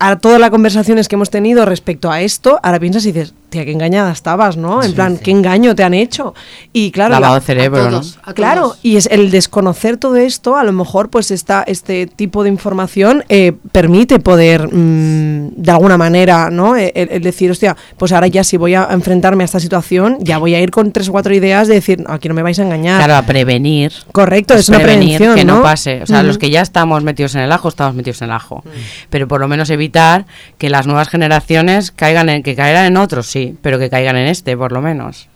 ahora todas las conversaciones que hemos tenido respecto a esto, ahora piensas y dices, tía, qué engañada estabas, ¿no? En plan, qué engaño te han hecho. Y claro, Lavado cerebro, a ¿no? a Claro, y es el desconocer todo esto, a lo mejor pues esta, este tipo de información eh, permite poder mm, de alguna manera, ¿no? Eh, El, el decir, hostia, pues ahora ya si voy a enfrentarme a esta situación, ya voy a ir con tres o cuatro ideas de decir, "No, aquí no me vais a engañar. Claro, a prevenir. Correcto, es una prevenir prevención, que no, ¿no? pase. O sea, los que ya estamos metidos en el ajo, estamos metidos en el ajo. Pero por lo menos evitar que las nuevas generaciones caigan en, que caigan en otros, sí, pero que caigan en este, por lo menos.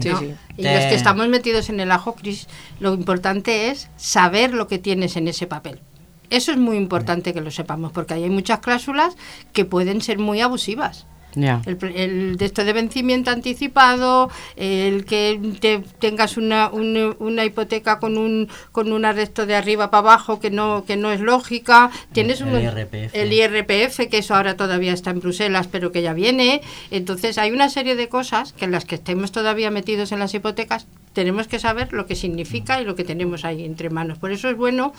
Sí, ¿no? sí. Y los que estamos metidos en el ajo, Cris, lo importante es saber lo que tienes en ese papel. Eso es muy importante que lo sepamos, porque ahí hay muchas cláusulas que pueden ser muy abusivas. Ya. El, el de esto de vencimiento anticipado, el que te- tengas una, un- una hipoteca con un con un arresto de arriba para abajo que no que no es lógica, tienes El un- IRPF. el IRPF que eso ahora todavía está en Bruselas, pero que ya viene. Entonces hay una serie de cosas que en las que estemos todavía metidos en las hipotecas tenemos que saber lo que significa y lo que tenemos ahí entre manos. Por eso es bueno,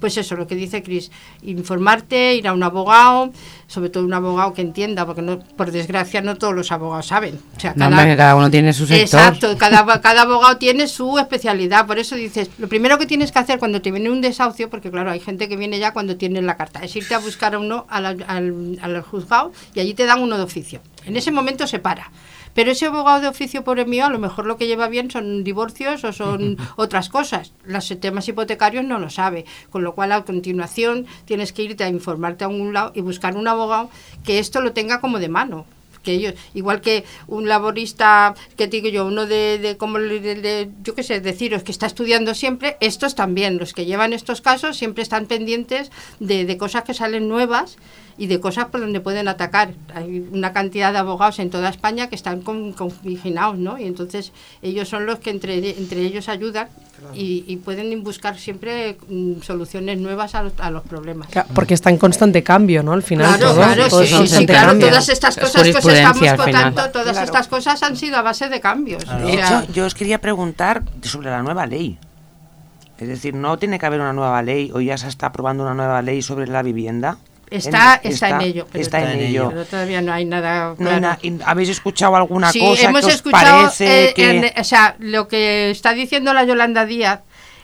pues eso, lo que dice Cris, informarte, ir a un abogado, sobre todo un abogado que entienda, porque no, por desgracia no todos los abogados saben. O sea, No, hombre, que cada uno tiene su sector. Exacto, cada, cada abogado tiene su especialidad, por eso dices, lo primero que tienes que hacer cuando te viene un desahucio, porque claro, hay gente que viene ya cuando tiene la carta, es irte a buscar a uno al, al, al juzgado y allí te dan uno de oficio. En ese momento se para. Pero ese abogado de oficio, pobre mío, a lo mejor lo que lleva bien son divorcios o son *laughs* otras cosas. Los temas hipotecarios no lo sabe. Con lo cual, a continuación, tienes que irte a informarte a un lado y buscar un abogado que esto lo tenga como de mano que ellos, igual que un laborista, que digo yo, uno de, de como de- yo qué sé, deciros que está estudiando siempre, estos también, los que llevan estos casos siempre están pendientes de, de cosas que salen nuevas y de cosas por donde pueden atacar. Hay una cantidad de abogados en toda España que están con, configinados, ¿no? Y entonces ellos son los que entre, entre ellos ayudan y, y pueden buscar siempre mm, soluciones nuevas a los, a los problemas. Porque está en constante cambio, ¿no? Al final Claro, todo, claro, todo sí, sí, claro, cambio. todas estas Es cosas que os estamos contando, todas Claro. estas cosas han sido a base de cambios. Claro. O De sea, hecho, yo os quería preguntar sobre la nueva ley. Es decir, ¿no tiene que haber una nueva ley o ya se está aprobando una nueva ley sobre la vivienda? Está, En- está, en ello. pero está en está en ello. Pero todavía no hay nada No claro. ¿Habéis escuchado alguna sí, cosa hemos que os escuchado, parece eh, que... en- o sea, lo que está diciendo la Yolanda Díaz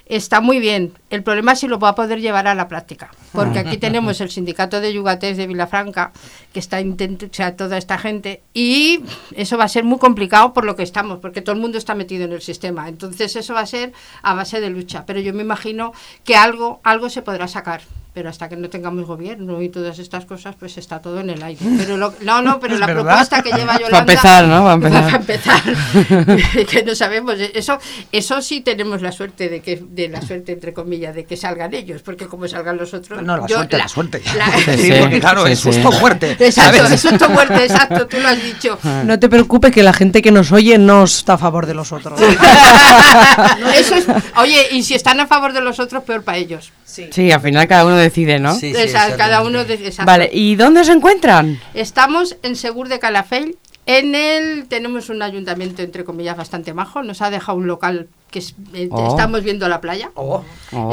está muy bien. El problema es si lo va a poder llevar a la práctica. Porque aquí *laughs* tenemos el sindicato de yugatés de Vilafranca, que está intentando, o sea, toda esta gente, y eso va a ser muy complicado por lo que estamos, porque todo el mundo está metido en el sistema. Entonces eso va a ser a base de lucha. Pero yo me imagino que algo, algo se podrá sacar. Pero hasta que no tengamos gobierno y todas estas cosas, pues está todo en el aire. Pero lo- no, no, pero la verdad. propuesta que lleva *laughs* Yolanda... Para empezar, ¿no? Para empezar. *laughs* *laughs* Que no sabemos. Eso, eso sí tenemos la suerte de que, de la suerte entre comillas, de que salgan ellos, porque como salgan los otros. No, la yo- suerte, la, suerte. la- Sí, Sí, porque claro, sí, es sí. susto muerte. Exacto, es susto muerte, exacto, tú lo has dicho. No te preocupes que la gente que nos oye no está a favor de los otros. Eso es, oye, y si están a favor de los otros, peor para ellos. Sí, al final cada uno decide, ¿no? Sí, sí, Esa- cada uno de, exacto. Vale, ¿y dónde se encuentran? Estamos en Segur de Calafell. En el tenemos un ayuntamiento entre comillas bastante majo. Nos ha dejado un local que es- eh, Oh. estamos viendo la playa. Oh.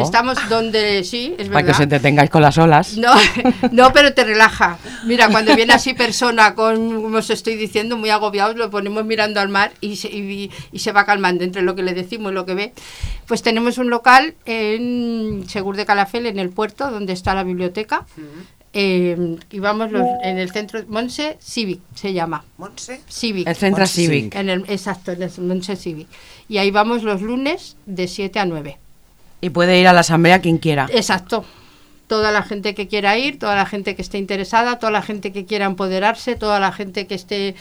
Estamos donde sí, es Para que os verdad. entretengáis con las olas. No, *laughs* no, pero te relaja. Mira, cuando viene así persona con, como os estoy diciendo, muy agobiados, lo ponemos mirando al mar y se, y, y se va calmando entre lo que le decimos y lo que ve. Pues tenemos un local en Segur de Calafel, en el puerto, donde está la biblioteca. Eh, y vamos los- en el centro, Monse Civic se llama. Montse. Civic. El Centro Monse Civic. En el, exacto, en el Monse Civic. Y ahí vamos los lunes de 7 a 9. Y puede ir a la asamblea quien quiera. Exacto. Toda la gente que quiera ir, toda la gente que esté interesada, toda la gente que quiera empoderarse, toda la gente que esté...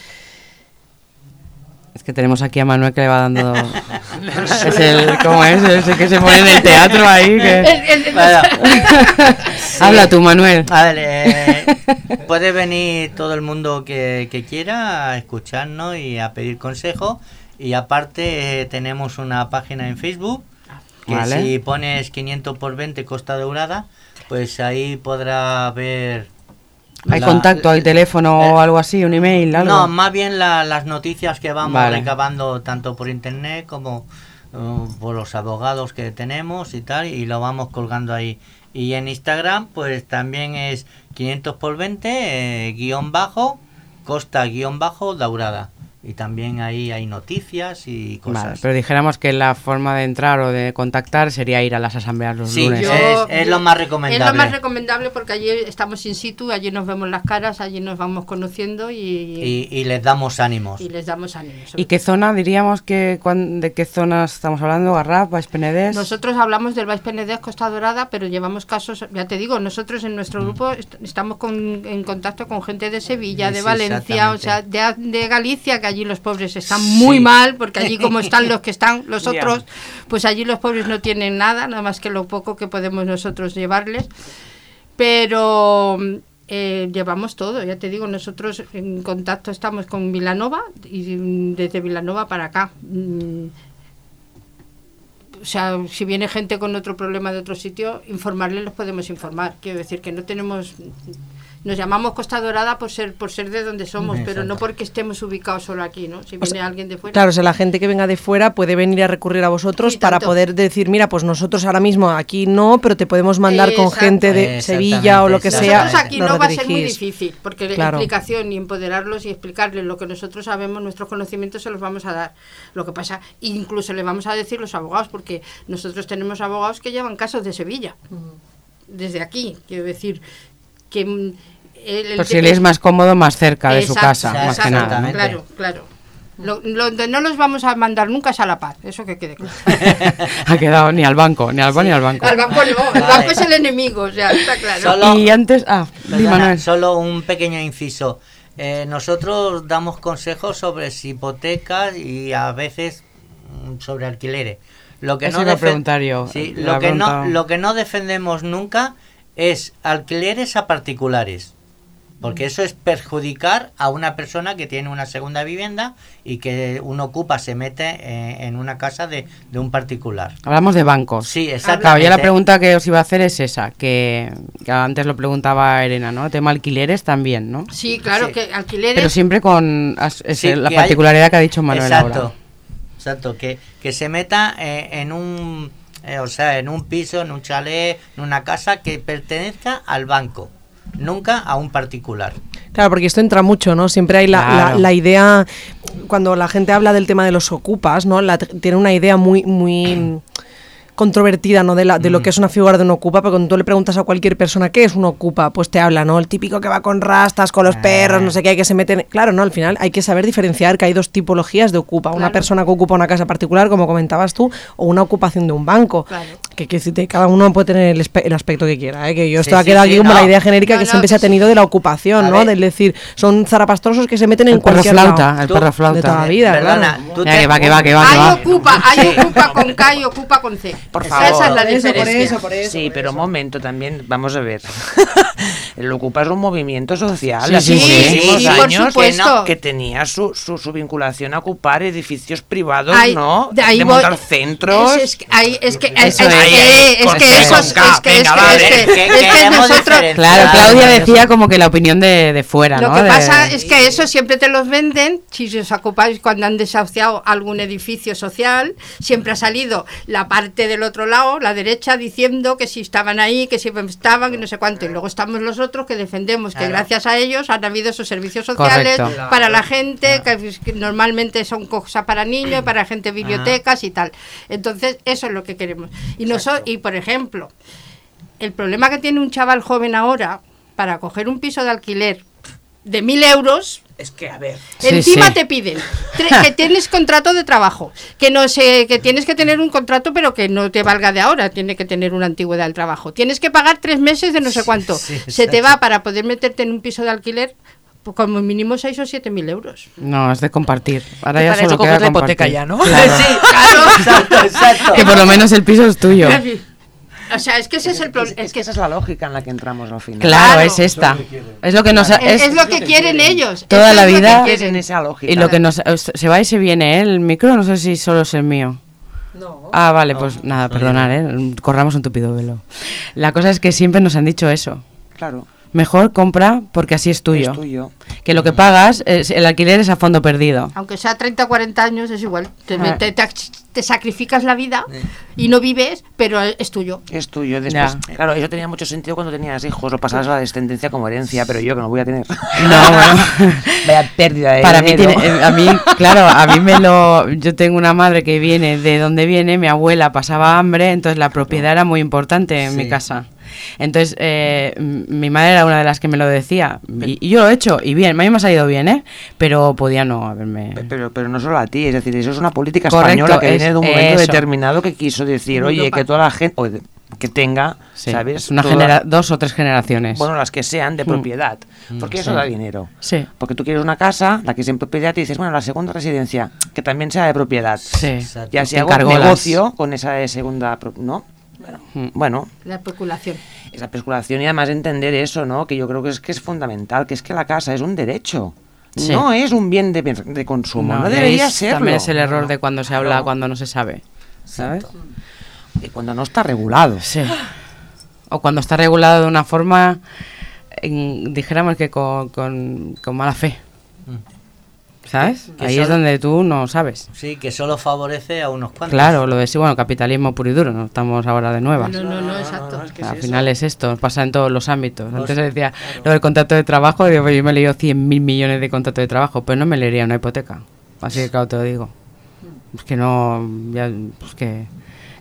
Es que tenemos aquí a Manuel que le va dando... *laughs* es el... ¿Cómo es? Ese que se pone en el teatro ahí. Que... El- *laughs* Habla tú, Manuel. a ver, *laughs* eh, puede venir todo el mundo que, que quiera a escucharnos y a pedir consejo. Y aparte eh, tenemos una página en Facebook que Vale. si pones 500 por 20 Costa Dorada, pues ahí podrá ver... ¿Hay la- contacto, hay teléfono o algo así, un email, algo? No, más bien la- las noticias que vamos Vale. recabando tanto por internet como uh, por los abogados que tenemos y tal, y lo vamos colgando ahí. Y en Instagram, pues también es 500 por 20, eh, guion bajo, costa guion bajo, daurada. Y también ahí hay noticias y cosas. Vale, pero dijéramos que la forma de entrar o de contactar sería ir a las asambleas los Sí, lunes. yo- Es- es lo más recomendable. Es lo más recomendable porque allí estamos in situ, allí nos vemos las caras, allí nos vamos conociendo y, Y, y les damos ánimos. y les damos ánimos. ¿Y qué zona diríamos que cuan- de qué zonas estamos hablando? Garraf, Baix Penedès. Nosotros hablamos del Baix Penedès, Costa Dorada, pero llevamos casos, ya te digo, nosotros en Mm. nuestro grupo est- estamos con- en contacto con gente de Sevilla, de Sí, Valencia, o sea, de, de Galicia, que allí los pobres están muy mal, porque allí como están los que están, los *laughs* otros, pues allí los pobres no tienen nada, nada más que lo poco que podemos nosotros llevarles. Pero eh, llevamos todo, ya te digo, nosotros en contacto estamos con Vilanova y desde Vilanova para acá. Mm, o sea, si viene gente con otro problema de otro sitio, informarle los podemos informar. Quiero decir que no tenemos nos llamamos Costa Dorada por ser por ser de donde somos, pero no porque estemos ubicados solo aquí, ¿no? Si O viene sea, alguien de fuera. Claro, o sea, la gente que venga de fuera puede venir a recurrir a vosotros Sí, para tanto. poder decir, mira, pues nosotros ahora mismo aquí no, pero te podemos mandar con gente de Sevilla o lo que sea. Nosotros aquí no va a ser muy difícil, porque la explicación y empoderarlos y explicarles lo que nosotros sabemos, nuestros conocimientos se los vamos a dar. Lo que pasa, incluso le vamos a decir los abogados, porque nosotros tenemos abogados que llevan casos de Sevilla, desde aquí, quiero decir que... mm, el- el- si le es más cómodo, más cerca de su Exacto, casa, más que nada. Claro, claro. Lo, lo donde no los vamos a mandar nunca es a La Paz, eso que quede claro. *laughs* Ha quedado ni al banco, ni al banco ni al banco. Al banco no, el Vale. banco es el enemigo, o sea, está claro. Solo- Y antes, ah, Perdona, solo un pequeño inciso. Eh, nosotros damos consejos sobre hipotecas y a veces mm, sobre alquileres. Lo que Eso no Sí, lo que no lo que no defendemos nunca es alquileres a particulares. Porque eso es perjudicar a una persona que tiene una segunda vivienda y que un ocupa se mete eh, en una casa de, de un particular. Hablamos de bancos. Sí, Claro, exactamente. yo la pregunta que os iba a hacer es esa, que, que antes lo preguntaba Elena, ¿no? Tema alquileres también, ¿no? Sí, claro, Sí. que alquileres... Pero siempre con as- es Sí, la que hay- particularidad que ha dicho Manuel exacto, ahora. Exacto, que, que se meta eh, en un eh, o sea, en un piso, en un chalet, en una casa que pertenezca al banco, nunca a un particular. Claro, porque esto entra mucho, ¿no? Siempre hay la, la- idea, cuando la gente habla del tema de los ocupas, ¿no? La- tiene una idea muy, muy controvertida, ¿no? De, la, de lo que es una figura de un ocupa, pero cuando tú le preguntas a cualquier persona qué es un ocupa, pues te habla, ¿no? El típico que va con rastas, con los perros, no sé qué, que se meten... Claro, ¿no? Al final hay que saber diferenciar que hay dos tipologías de ocupa. Una persona que ocupa una casa particular, como comentabas tú, o una ocupación de un banco. Claro. Que, que cada uno puede tener el, aspecto que quiera, ¿eh? Que yo Sí, esto ha sí, quedado sí, aquí como la idea genérica No, que no, siempre se ha tenido de la ocupación, ¿no? Del decir, son zarapastrosos que se meten en El perro cualquier flauta, lado. el perro De toda la flauta. vida, Perdona, claro. tú Ya, te- que va, que va, que va, que Hay va. ocupa, hay ocupa con K y ocupa con C. Por Esa favor. es la Por eso, por diferencia. eso, por eso. Sí, pero un momento también, vamos a ver. *laughs* el Ocupa es un movimiento social Sí, de hace sí, sí, muchísimos sí, por años que, no- que tenía su, su, su vinculación a ocupar edificios privados, Ahí- ¿no? de ahí de voy- montar centros. Es, es que, es que, es, Eso es es. que- es Con que C, eso con es, K, es que, es venga, que, vale. es que, Que es que queremos nosotros. Claro, Claudia decía como que la opinión de, de fuera, Lo ¿no? que De- pasa es que eso siempre te los venden, si os ocupáis cuando han desahuciado algún edificio social, siempre ha salido la parte del otro lado, la derecha, diciendo que si estaban ahí, que si estaban, que no sé cuánto, y luego estamos los otros que defendemos que Claro. gracias a ellos han habido esos servicios sociales Correcto. para la gente, que, que normalmente son cosas para niños, para gente bibliotecas y tal. Entonces, eso es lo que queremos. Y, noso- y por ejemplo, el problema que tiene un chaval joven ahora para coger un piso de alquiler de mil euros, Es que, a ver. Sí, encima sí. te piden *laughs* que tienes contrato de trabajo, que no sé, que tienes que tener un contrato, pero que no te valga de ahora, tiene que tener una antigüedad del trabajo. Tienes que pagar tres meses de no sé cuánto. sí, Se te va para poder meterte en un piso de alquiler pues, como mínimo seis o siete mil euros. No, es de compartir. Ahora ya para solo eso coges la compartir. hipoteca ya, ¿no? Claro. *laughs* Sí, claro, *laughs* exacto, exacto. Que por lo menos el piso es tuyo. O sea, es que ese es el problema. Es que esa es la lógica en la que entramos al final. Claro, Claro. es esta. Es lo que nos... Es, es- es lo que quieren ellos. Toda la es vida- quieren. en esa lógica. Y lo que nos... Se va y se viene, ¿eh? El micro, no sé si solo es el mío. No. Ah, vale, pues nada, perdonar, ¿eh? Corramos un tupido velo. La cosa es que siempre nos han dicho eso. Claro, Mejor compra porque así es tuyo. es tuyo. Que lo que pagas, es, el alquiler es a fondo perdido. Aunque sea 30 o 40 años, es igual. Te, Ah. te- te- te sacrificas la vida y no vives, pero es tuyo. Es tuyo. Después, Ya. claro, eso tenía mucho sentido cuando tenías hijos o pasabas a la descendencia como herencia, pero yo que no voy a tener. No, *laughs* bueno. Vaya pérdida de Para mí, tiene, eh, a mí, claro, a mí me lo. Yo tengo una madre que viene de donde viene, mi abuela pasaba hambre, entonces la propiedad era muy importante en mi casa. Entonces, eh, mi madre era una de las que me lo decía. Y, y yo lo he hecho, y bien, a mí me ha salido bien, ¿eh? Pero podía no haberme. Pe- Pero, pero no solo a ti, es decir, eso es una política Correcto, española que es viene de un momento eso. determinado que quiso decir, oye, que toda la gente, que tenga, Sí, ¿sabes? es una genera dos o tres generaciones. Bueno, las que sean de Mm. propiedad, porque eso sí. da dinero. sí, Porque tú quieres una casa, la que es en propiedad, y dices, bueno, la segunda residencia, que también sea de propiedad. sí. Exacto. Y así hago negocio con esa de segunda, ¿no? Mm. Bueno, La especulación. Sí. No es un bien de, de consumo, no, y debería es- serlo. También es el error de cuando se habla, cuando no se sabe. ¿Sabes? Y cuando no está regulado. Sí. O cuando está regulado de una forma, en- dijéramos que con, con- con mala fe. ¿Sabes? Que Ahí es donde tú no sabes. Sí, que solo favorece a unos cuantos. Claro, lo de sí, bueno, capitalismo puro y duro, no estamos ahora de nuevas. No, no, no, exacto. Al final es esto, pasa en todos los ámbitos. Antes se decía lo del contrato de trabajo, digo, pues yo me he leído 100 mil millones de contratos de trabajo, pero no me leería una hipoteca. Así que claro te lo digo. Es que no, ya, pues que,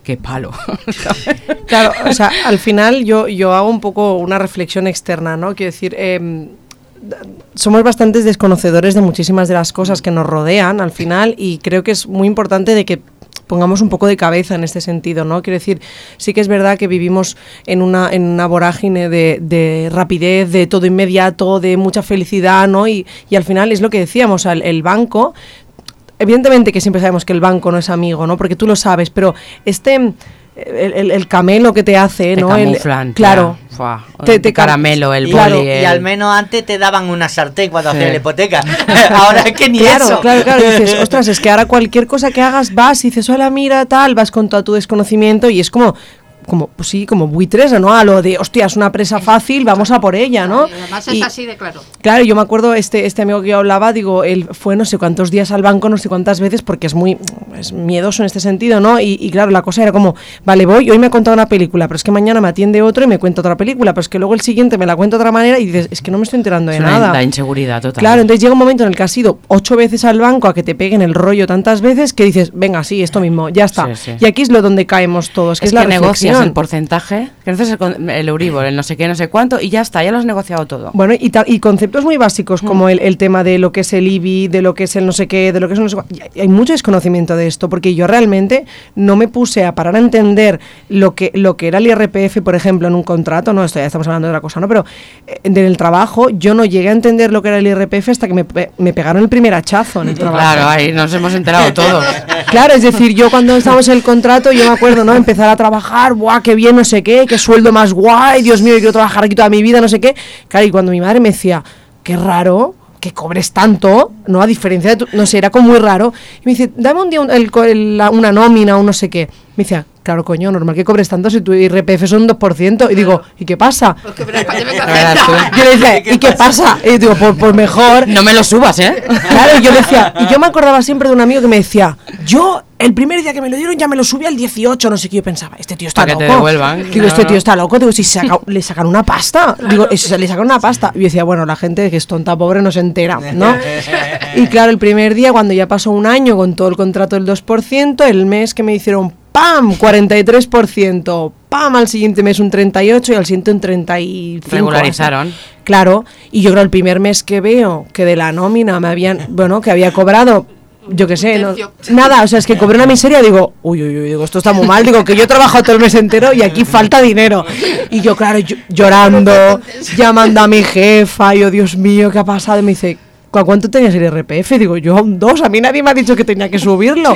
qué palo. *laughs* Claro, o sea, al final yo, yo hago un poco una reflexión externa, ¿no? Quiero decir, d- somos bastantes desconocedores de muchísimas de las cosas que nos rodean al final y creo que es muy importante de que pongamos un poco de cabeza en este sentido, ¿no? Quiero decir, sí que es verdad que vivimos en una, en una vorágine de, de rapidez, de todo inmediato, de mucha felicidad, ¿no? Y, y al final es lo que decíamos, el, el banco evidentemente que siempre sabemos que el banco no es amigo, ¿no? Porque tú lo sabes, pero este el, el- el camelo que te hace, Te ¿no? El- claro. Fua, Te- te caramelo, el Y, Claro, boli, y al menos antes te daban una sartén cuando Sí. hacías la hipoteca. *laughs* Ahora es que ni Claro, eso. claro, claro. *laughs* dices, ostras, es que ahora cualquier cosa que hagas vas y dices, hola, mira, tal, vas con todo tu desconocimiento y es como como, pues sí, como buitres, ¿no? A lo de, hostia, es una presa fácil, vamos a por ella, ¿no? Y además es Y- así de claro. Claro, yo me acuerdo, este, este amigo que yo hablaba, digo, él fue no sé cuántos días al banco, no sé cuántas veces, porque es muy es miedoso en este sentido, ¿no? Y, y claro, la cosa era como, vale, voy, hoy me ha contado una película, pero es que mañana me atiende otro y me cuenta otra película, pero es que luego el siguiente me la cuenta de otra manera y dices, es que no me estoy enterando de Es nada. La inseguridad total. Claro, entonces llega un momento en el que has ido ocho veces al banco a que te peguen el rollo tantas veces que dices, venga, sí, esto mismo, ya está. Sí, sí. Y aquí es lo donde caemos todos, que es es, la que negocias el porcentaje, no el, el Euribor, el no sé qué, no sé cuánto, y ya está, ya lo has negociado todo. Bueno, y, y conceptos muy básicos Mm. como el, el tema de lo que es el IBI, de lo que es el no sé qué, de lo que es el no sé cuá- y Hay mucho desconocimiento de esto, porque yo realmente no me puse a parar a entender lo que, lo que era el IRPF, por ejemplo, en un contrato, no, esto ya estamos hablando de otra cosa, ¿no? Pero eh, en el trabajo yo no llegué a entender lo que era el IRPF hasta que me, pe- me pegaron el primer hachazo en el trabajo. Claro, ahí nos hemos enterado todos. Claro, es decir, yo cuando estábamos en el contrato, yo me acuerdo, ¿no? Empezar a trabajar, ¡buah, qué bien, no sé qué, qué sueldo más guay, Dios mío, yo quiero trabajar aquí toda mi vida, no sé qué. Claro, y cuando mi madre me decía, qué raro que cobres tanto, ¿no? A diferencia de tu, no sé, era como muy raro. Y me dice, dame un día una nómina o no sé qué. Me decía, claro, coño, normal que cobres tanto si tu IRPF son un 2%. Y digo, ¿y qué pasa? Porque pero España me *laughs* Yo le decía, ¿y qué pasa? Y yo digo, pues, pues mejor. No me lo subas, ¿eh? Claro, y yo decía, y yo me acordaba siempre de un amigo que me decía, yo el primer día que me lo dieron ya me lo subí al 18, no sé qué, yo pensaba, este tío está Para que loco. te devuelvan, Digo, claro. este tío está loco, digo, si saca- le sacan una pasta, digo, eso, le sacan una pasta. Y yo decía, bueno, la gente que es tonta, pobre, no se entera, ¿no? Y claro, el primer día, cuando ya pasó un año con todo el contrato del 2%, el mes que me hicieron, ¡pam!, 43%, ¡pam!, al siguiente mes un 38% y al siguiente un 35%. Regularizaron. Claro, y yo creo el primer mes que veo que de la nómina me habían, bueno, que había cobrado, yo qué sé, no- nada, o sea, es que cobré una miseria, digo, uy, uy, uy, digo, esto está muy mal, digo, que yo he trabajado todo el mes entero y aquí falta dinero. Y yo, claro, yo- llorando, llamando a mi jefa, yo, Dios mío, ¿qué ha pasado? Y me dice, ¿cu cuánto tenías el RPF? Digo, yo, un dos, a mí nadie me ha dicho que tenía que subirlo.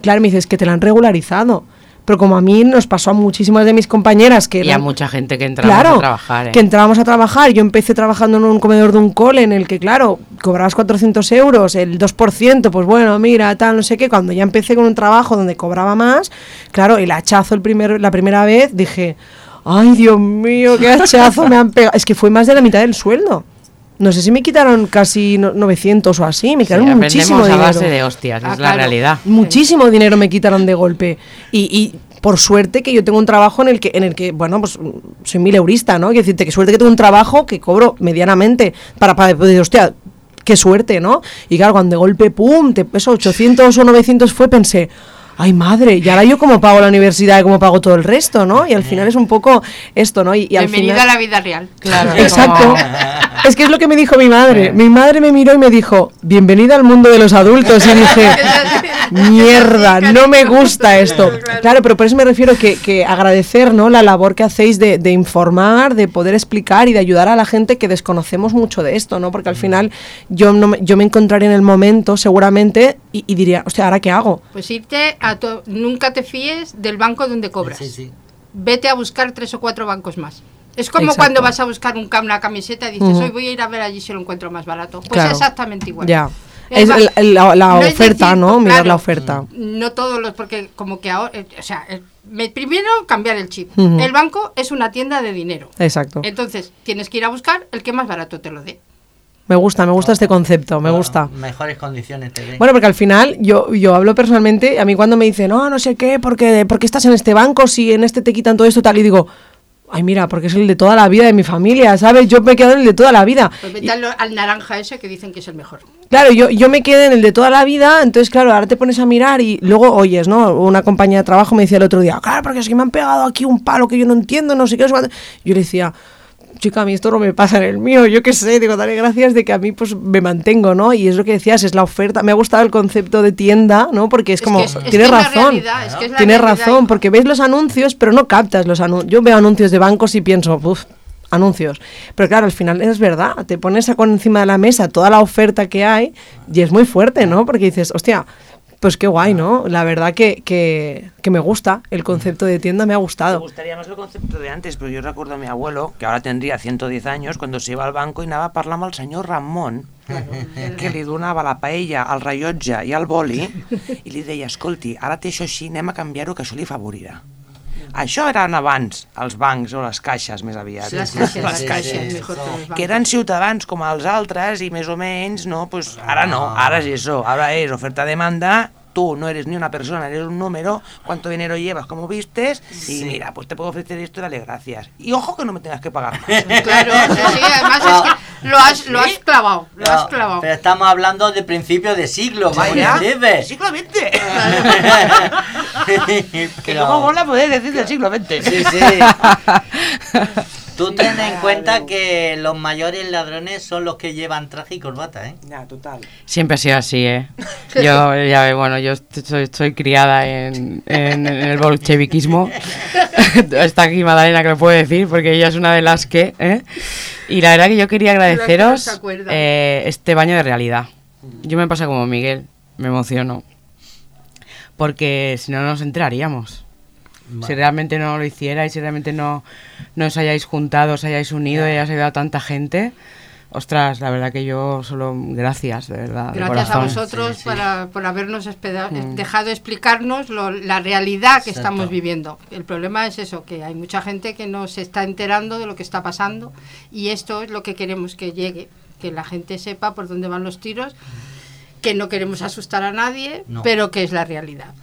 Claro, me dice, es que te lo han regularizado. Pero como a mí nos pasó a muchísimas de mis compañeras que Y a mucha gente que entraba claro, a trabajar, ¿eh? que entrábamos a trabajar. Yo empecé trabajando en un comedor de un cole en el que, claro, cobrabas 400 euros, el 2%, pues bueno, mira, tal, no sé qué. Cuando ya empecé con un trabajo donde cobraba más, claro, el hachazo el primer, la primera vez, dije, ay, Dios mío, qué hachazo me han pegado. Es que fue más de la mitad del sueldo. No sé si me quitaron casi no- 900 o así, me Sí, quitaron muchísimo a dinero. base de hostias, Ah, es la claro. realidad. Muchísimo dinero me quitaron de golpe. Y, y por suerte que yo tengo un trabajo en el que, en el que bueno, pues soy mileurista, ¿no? Quiero decirte que suerte que tengo un trabajo que cobro medianamente para, para decir, hostia, qué suerte, ¿no? Y claro, cuando de golpe, pum, te, eso, 800 o 900 fue, pensé, ay madre, y ahora yo cómo pago la universidad y cómo pago todo el resto, ¿no? Y al final es un poco esto, ¿no? Y, y al Bienvenida final... a la vida real. Claro, *laughs* Exacto. Es que es lo que me dijo mi madre. Mi madre me miró y me dijo, bienvenida al mundo de los adultos. Y dije, *laughs* mierda, no me gusta esto. Claro, pero por eso me refiero que, que agradecer ¿no? la labor que hacéis de, de informar, de poder explicar y de ayudar a la gente que desconocemos mucho de esto, ¿no? Porque al final yo, no me, yo me encontraré en el momento seguramente y, y diría, hostia, ¿ahora qué hago? Pues irte a to- nunca te fíes del banco donde cobras. Sí, sí. Vete a buscar tres o cuatro bancos más. Es como Exacto. cuando vas a buscar un, una camiseta y dices, hoy voy a ir a ver allí si lo encuentro más barato. Pues Claro. exactamente igual. Ya. El Es el- el- la, la no es oferta, decir, ¿no? Mirar claro, la oferta. No todos los, porque como que ahora, eh, o sea, eh, me- primero cambiar el chip. El banco es una tienda de dinero. Exacto. Entonces, tienes que ir a buscar el que más barato te lo dé. Me gusta, me gusta este concepto, me gusta. Mejores condiciones te den. Bueno, porque al final yo, yo hablo personalmente, a mí cuando me dicen, no, no sé qué, porque, porque estás en este banco, si en este te quitan todo esto tal, y digo, ay, mira, porque es el de toda la vida de mi familia, ¿sabes? Yo me quedo en el de toda la vida. Pues vete Y- al, al naranja ese que dicen que es el mejor. Claro, yo, yo me quedé en el de toda la vida, entonces claro, ahora te pones a mirar y luego oyes, ¿no? Una compañía de trabajo me decía el otro día, claro, porque es que me han pegado aquí un palo que yo no entiendo, no sé qué. no sé cuánto". Yo le decía, chica, a mí esto no me pasa en el mío, yo qué sé, digo, dale gracias de que a mí pues me mantengo, ¿no? Y es lo que decías, es la oferta. Me ha gustado el concepto de tienda, ¿no? Porque es, Es como, que es- es tienes es razón, realidad, que tienes razón, porque ves los anuncios, pero no captas los anuncios. Yo veo anuncios de bancos y pienso, uff, anuncios. Pero claro, al final es verdad, te pones a con encima de la mesa toda la oferta que hay y es muy fuerte, ¿no? Porque dices, hostia, pues qué guay, ¿no? La verdad que, que, que me gusta, el concepto de tienda me ha Me gustado. gustaría más el concepto de antes, pero yo recuerdo a mi abuelo, que ahora tendría 110 años, cuando se iba al banco i anava a parlar amb el senyor Ramon, que li donava la paella, el rellotge i el boli, i li deia, escolti, ara té això així, anem a canviar-ho, que això li favorirà. Això eren abans els bancs o les caixes, més aviat. Les caixes, sí, las sí, caixes, sí. mejor que eren ciutadans com els altres i més o menys, no, pues ara no, ara és eso, ara és oferta-demanda, tú no eres ni una persona, eres un número, cuánto dinero llevas, cómo vistes, y mira, pues te puedo ofrecer esto, dale gracias. Y ojo que no me tengas que pagar más. *laughs* Claro, sí, sí, además es que lo has, lo has clavado, lo has No, clavado. pero estamos hablando de principios de siglo, Vaya, siglo XX. *laughs* *laughs* Que luego mola poder decir del siglo XX. Sí, sí. Tú ten en cuenta que los mayores ladrones son los que llevan traje y corbata, ¿eh? Ya, total. Siempre ha sido así, ¿eh? *laughs* Yo, ya, bueno, yo estoy, estoy criada en, en- en el bolcheviquismo. *laughs* Está aquí Madalena que lo puede decir, porque ella es una de las que, ¿eh? Y la verdad que yo quería agradeceros eh, este baño de realidad. Yo me pasa como Miguel, me emociono. Porque si no, no nos enteraríamos. Si realmente no lo hicierais, si realmente no, no os hayáis juntado, os hayáis unido y hayáis ayudado a tanta gente, ostras, la verdad que yo solo gracias, de verdad. de Gracias a vosotros Sí, sí. Para, por habernos espeda- dejado explicarnos lo- la realidad que Exacto. estamos viviendo. El problema es eso, que hay mucha gente que no se está enterando de lo que está pasando y esto es lo que queremos que llegue, que la gente sepa por dónde van los tiros, que no queremos asustar a nadie, No. pero que es la realidad.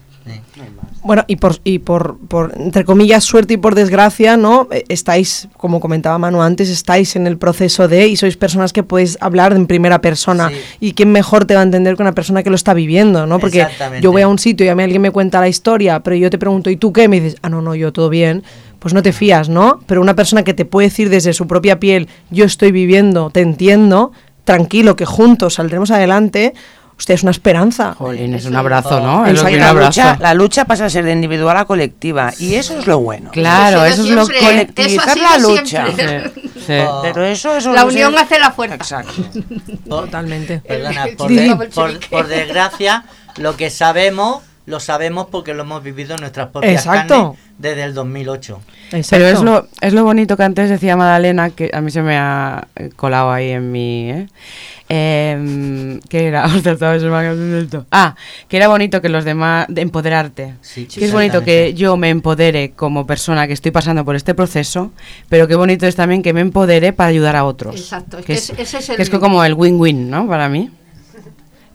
Bueno, y por, y por, por, entre comillas, suerte y por desgracia, ¿no? Eh, Estáis, como comentaba Manu antes, estáis en el proceso de, y sois personas que podéis hablar en primera persona. Sí. Y quién mejor te va a entender que una persona que lo está viviendo, ¿no? Porque yo voy a un sitio y a mí alguien me cuenta la historia, pero yo te pregunto, ¿y tú qué? Me dices, ah, no, no, yo todo bien. Pues no te fías, ¿no? Pero una persona que te puede decir desde su propia piel, yo estoy viviendo, te entiendo, tranquilo, que juntos saldremos adelante, usted es una esperanza. Jolín, es un abrazo, ¿no? Es lo que un abrazo. lucha, la lucha pasa a ser de individual a colectiva y eso es lo bueno. Claro, Eso es lo colectivizar la lucha. Sí, sí. Oh. Pero eso, eso La unión hace la fuerza. Exacto. Totalmente. Perdona, por, de- por desgracia, lo que sabemos, lo sabemos porque lo hemos vivido en nuestras propias Exacto. carnes desde el 2008. Pero Exacto. es lo, es lo bonito que antes decía Madalena, que a mí se me ha eh, colado ahí en mi... ¿eh? Em, ¿Qué era? *laughs* Ah, que era bonito que los demás... de empoderarte. Sí, que es bonito que yo me empodere como persona que estoy pasando por este proceso, pero qué bonito es también que me empodere para ayudar a otros. Exacto, es Que que es, ese- ese es el- que es como el win-win, ¿no? Para mí.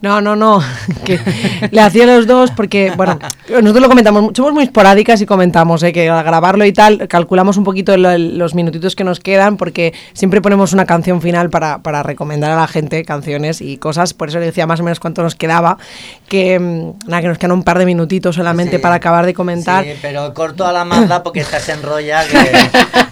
No, no, no. *laughs* que le hacía los dos porque, bueno, nosotros lo comentamos, somos muy esporádicas y comentamos ¿eh? que al grabarlo y tal, calculamos un poquito lo- los minutitos que nos quedan porque siempre ponemos una canción final para, para recomendar a la gente canciones y cosas. Por eso le decía más o menos cuánto nos quedaba. Que, mm, nada, que nos quedan un par de minutitos solamente Sí. para acabar de comentar. Sí, pero corto a la Mazda porque esta se enrolla. Que...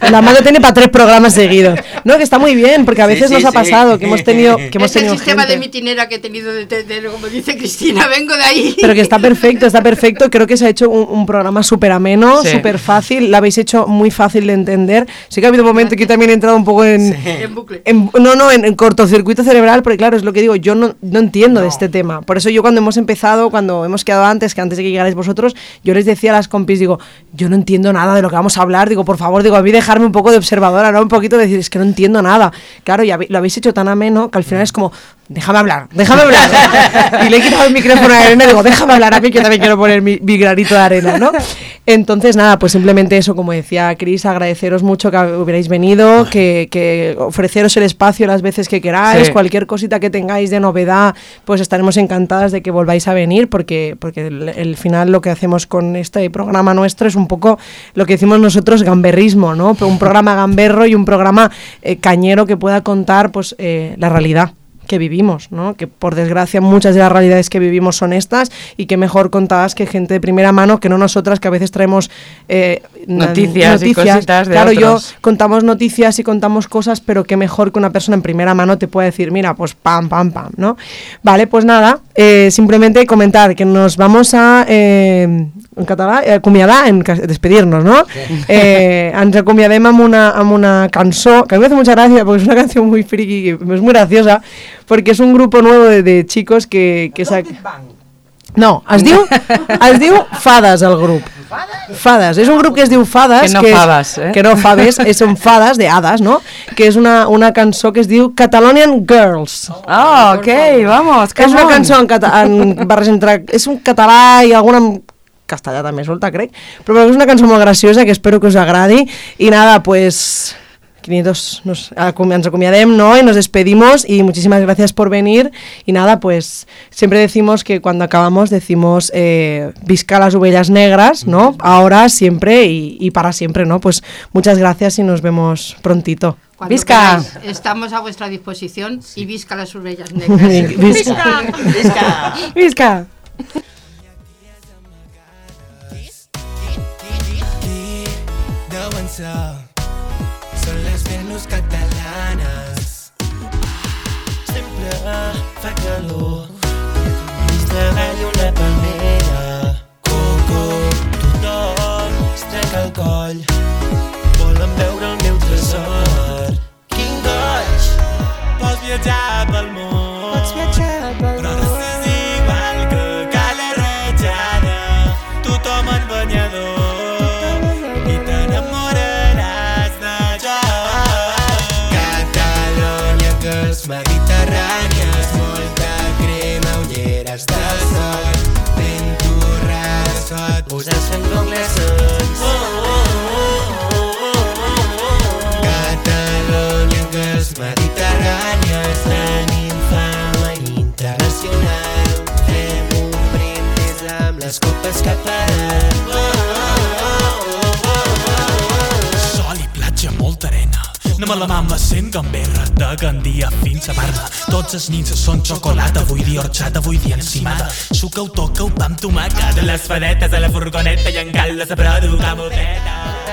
*laughs* La madre tiene para tres programas seguidos. No, que está muy bien, porque a Sí, veces sí, nos ha sí. pasado que hemos tenido, que *laughs* hemos es el tenido sistema gente. de mitinera que he tenido de, de- de- como dice Cristina, vengo de ahí. Pero que está perfecto, está perfecto. Creo que se ha hecho un, un programa súper ameno, Sí. súper fácil. Lo habéis hecho muy fácil de entender. Sí que ha habido un momento que yo también he entrado un poco en... En bucle. en- no, no, en, en cortocircuito cerebral, porque claro, es lo que digo, yo no, no entiendo de este tema. Por eso yo cuando hemos empezado, cuando hemos quedado antes, que antes de que llegarais vosotros, yo les decía a las compis, digo, yo no entiendo nada de lo que vamos a hablar, digo, por favor, digo, a mí dejarme un poco de observadora, ¿no? Un poquito de decir, es que no entiendo nada. Claro, y lo habéis hecho tan ameno que al final es como, déjame hablar, déjame hablar. y le he quitado el micrófono a Arena y digo, déjame hablar a mí que también quiero poner mi, mi granito de arena, ¿no? Entonces, nada, pues simplemente eso, como decía Cris, agradeceros mucho que hubierais venido, que, que ofreceros el espacio las veces que queráis, Sí. cualquier cosita que tengáis de novedad, pues estaremos encantadas de que volváis a venir, porque, porque el, el final lo que hacemos con este programa nuestro es un poco lo que decimos nosotros gamberrismo, ¿no? Un programa gamberro y un programa eh, cañero que pueda contar pues eh, la realidad que vivimos, ¿no? Que por desgracia muchas de las realidades que vivimos son estas y que mejor contadas que gente de primera mano, que no nosotras que a veces traemos eh, na- Noticias y cositas de Claro, yo contamos noticias y contamos cosas, pero que mejor que una persona en primera mano te pueda decir, mira, pues pam, pam, pam, ¿no? Vale, pues nada, eh, simplemente comentar que nos vamos a, eh, en català, eh, acomiadar, en, despedirnos, ¿no? Eh, ens acomiadem amb una, amb una cançó, que a mí me hace mucha gracia, porque es una canción muy friki, es muy graciosa, porque es un grupo nuevo de, de chicos que... que sa- no, es diu, *laughs* es diu Fades, el grup. Fades. És un grup que es diu Fades. Que no és, faves, eh? Que no faves, és, són fades, de hades, no? Que és una, una cançó que es diu Catalonian Girls. Ah, ok, vamos. Que és una on. cançó en, cata en barreja entre... És un català i alguna castellà també solta, crec. Però és una cançó molt graciosa que espero que us agradi. I nada, pues 500 nos, ens acomiadem, ¿no? Y nos despedimos y muchísimas gracias por venir. Y nada, pues siempre decimos que cuando acabamos decimos eh, visca las ovejas negras, ¿no? Ahora, siempre y, y para siempre, ¿no? Pues muchas gracias y nos vemos prontito. Cuando Visca. queráis, Estamos a vuestra disposición y visca las urellas negras. Visca. ¡Visca! Visca. Venus catalanes sempre fa calor. Mig davall una palmera. Coco tothom es trenca el coll volen veure el meu tresor. Quin goig pots viatjar pel món oh, oh. Sol i platja, molta arena. La mama sent gamberra, de Gandia fins a Barna. Tots els nins són xocolata, vull dir horxata, vull dir encimada. Suca-ho, toca-ho, pa amb tomàquet. Les fadetes a la furgoneta i en cal la cara cremada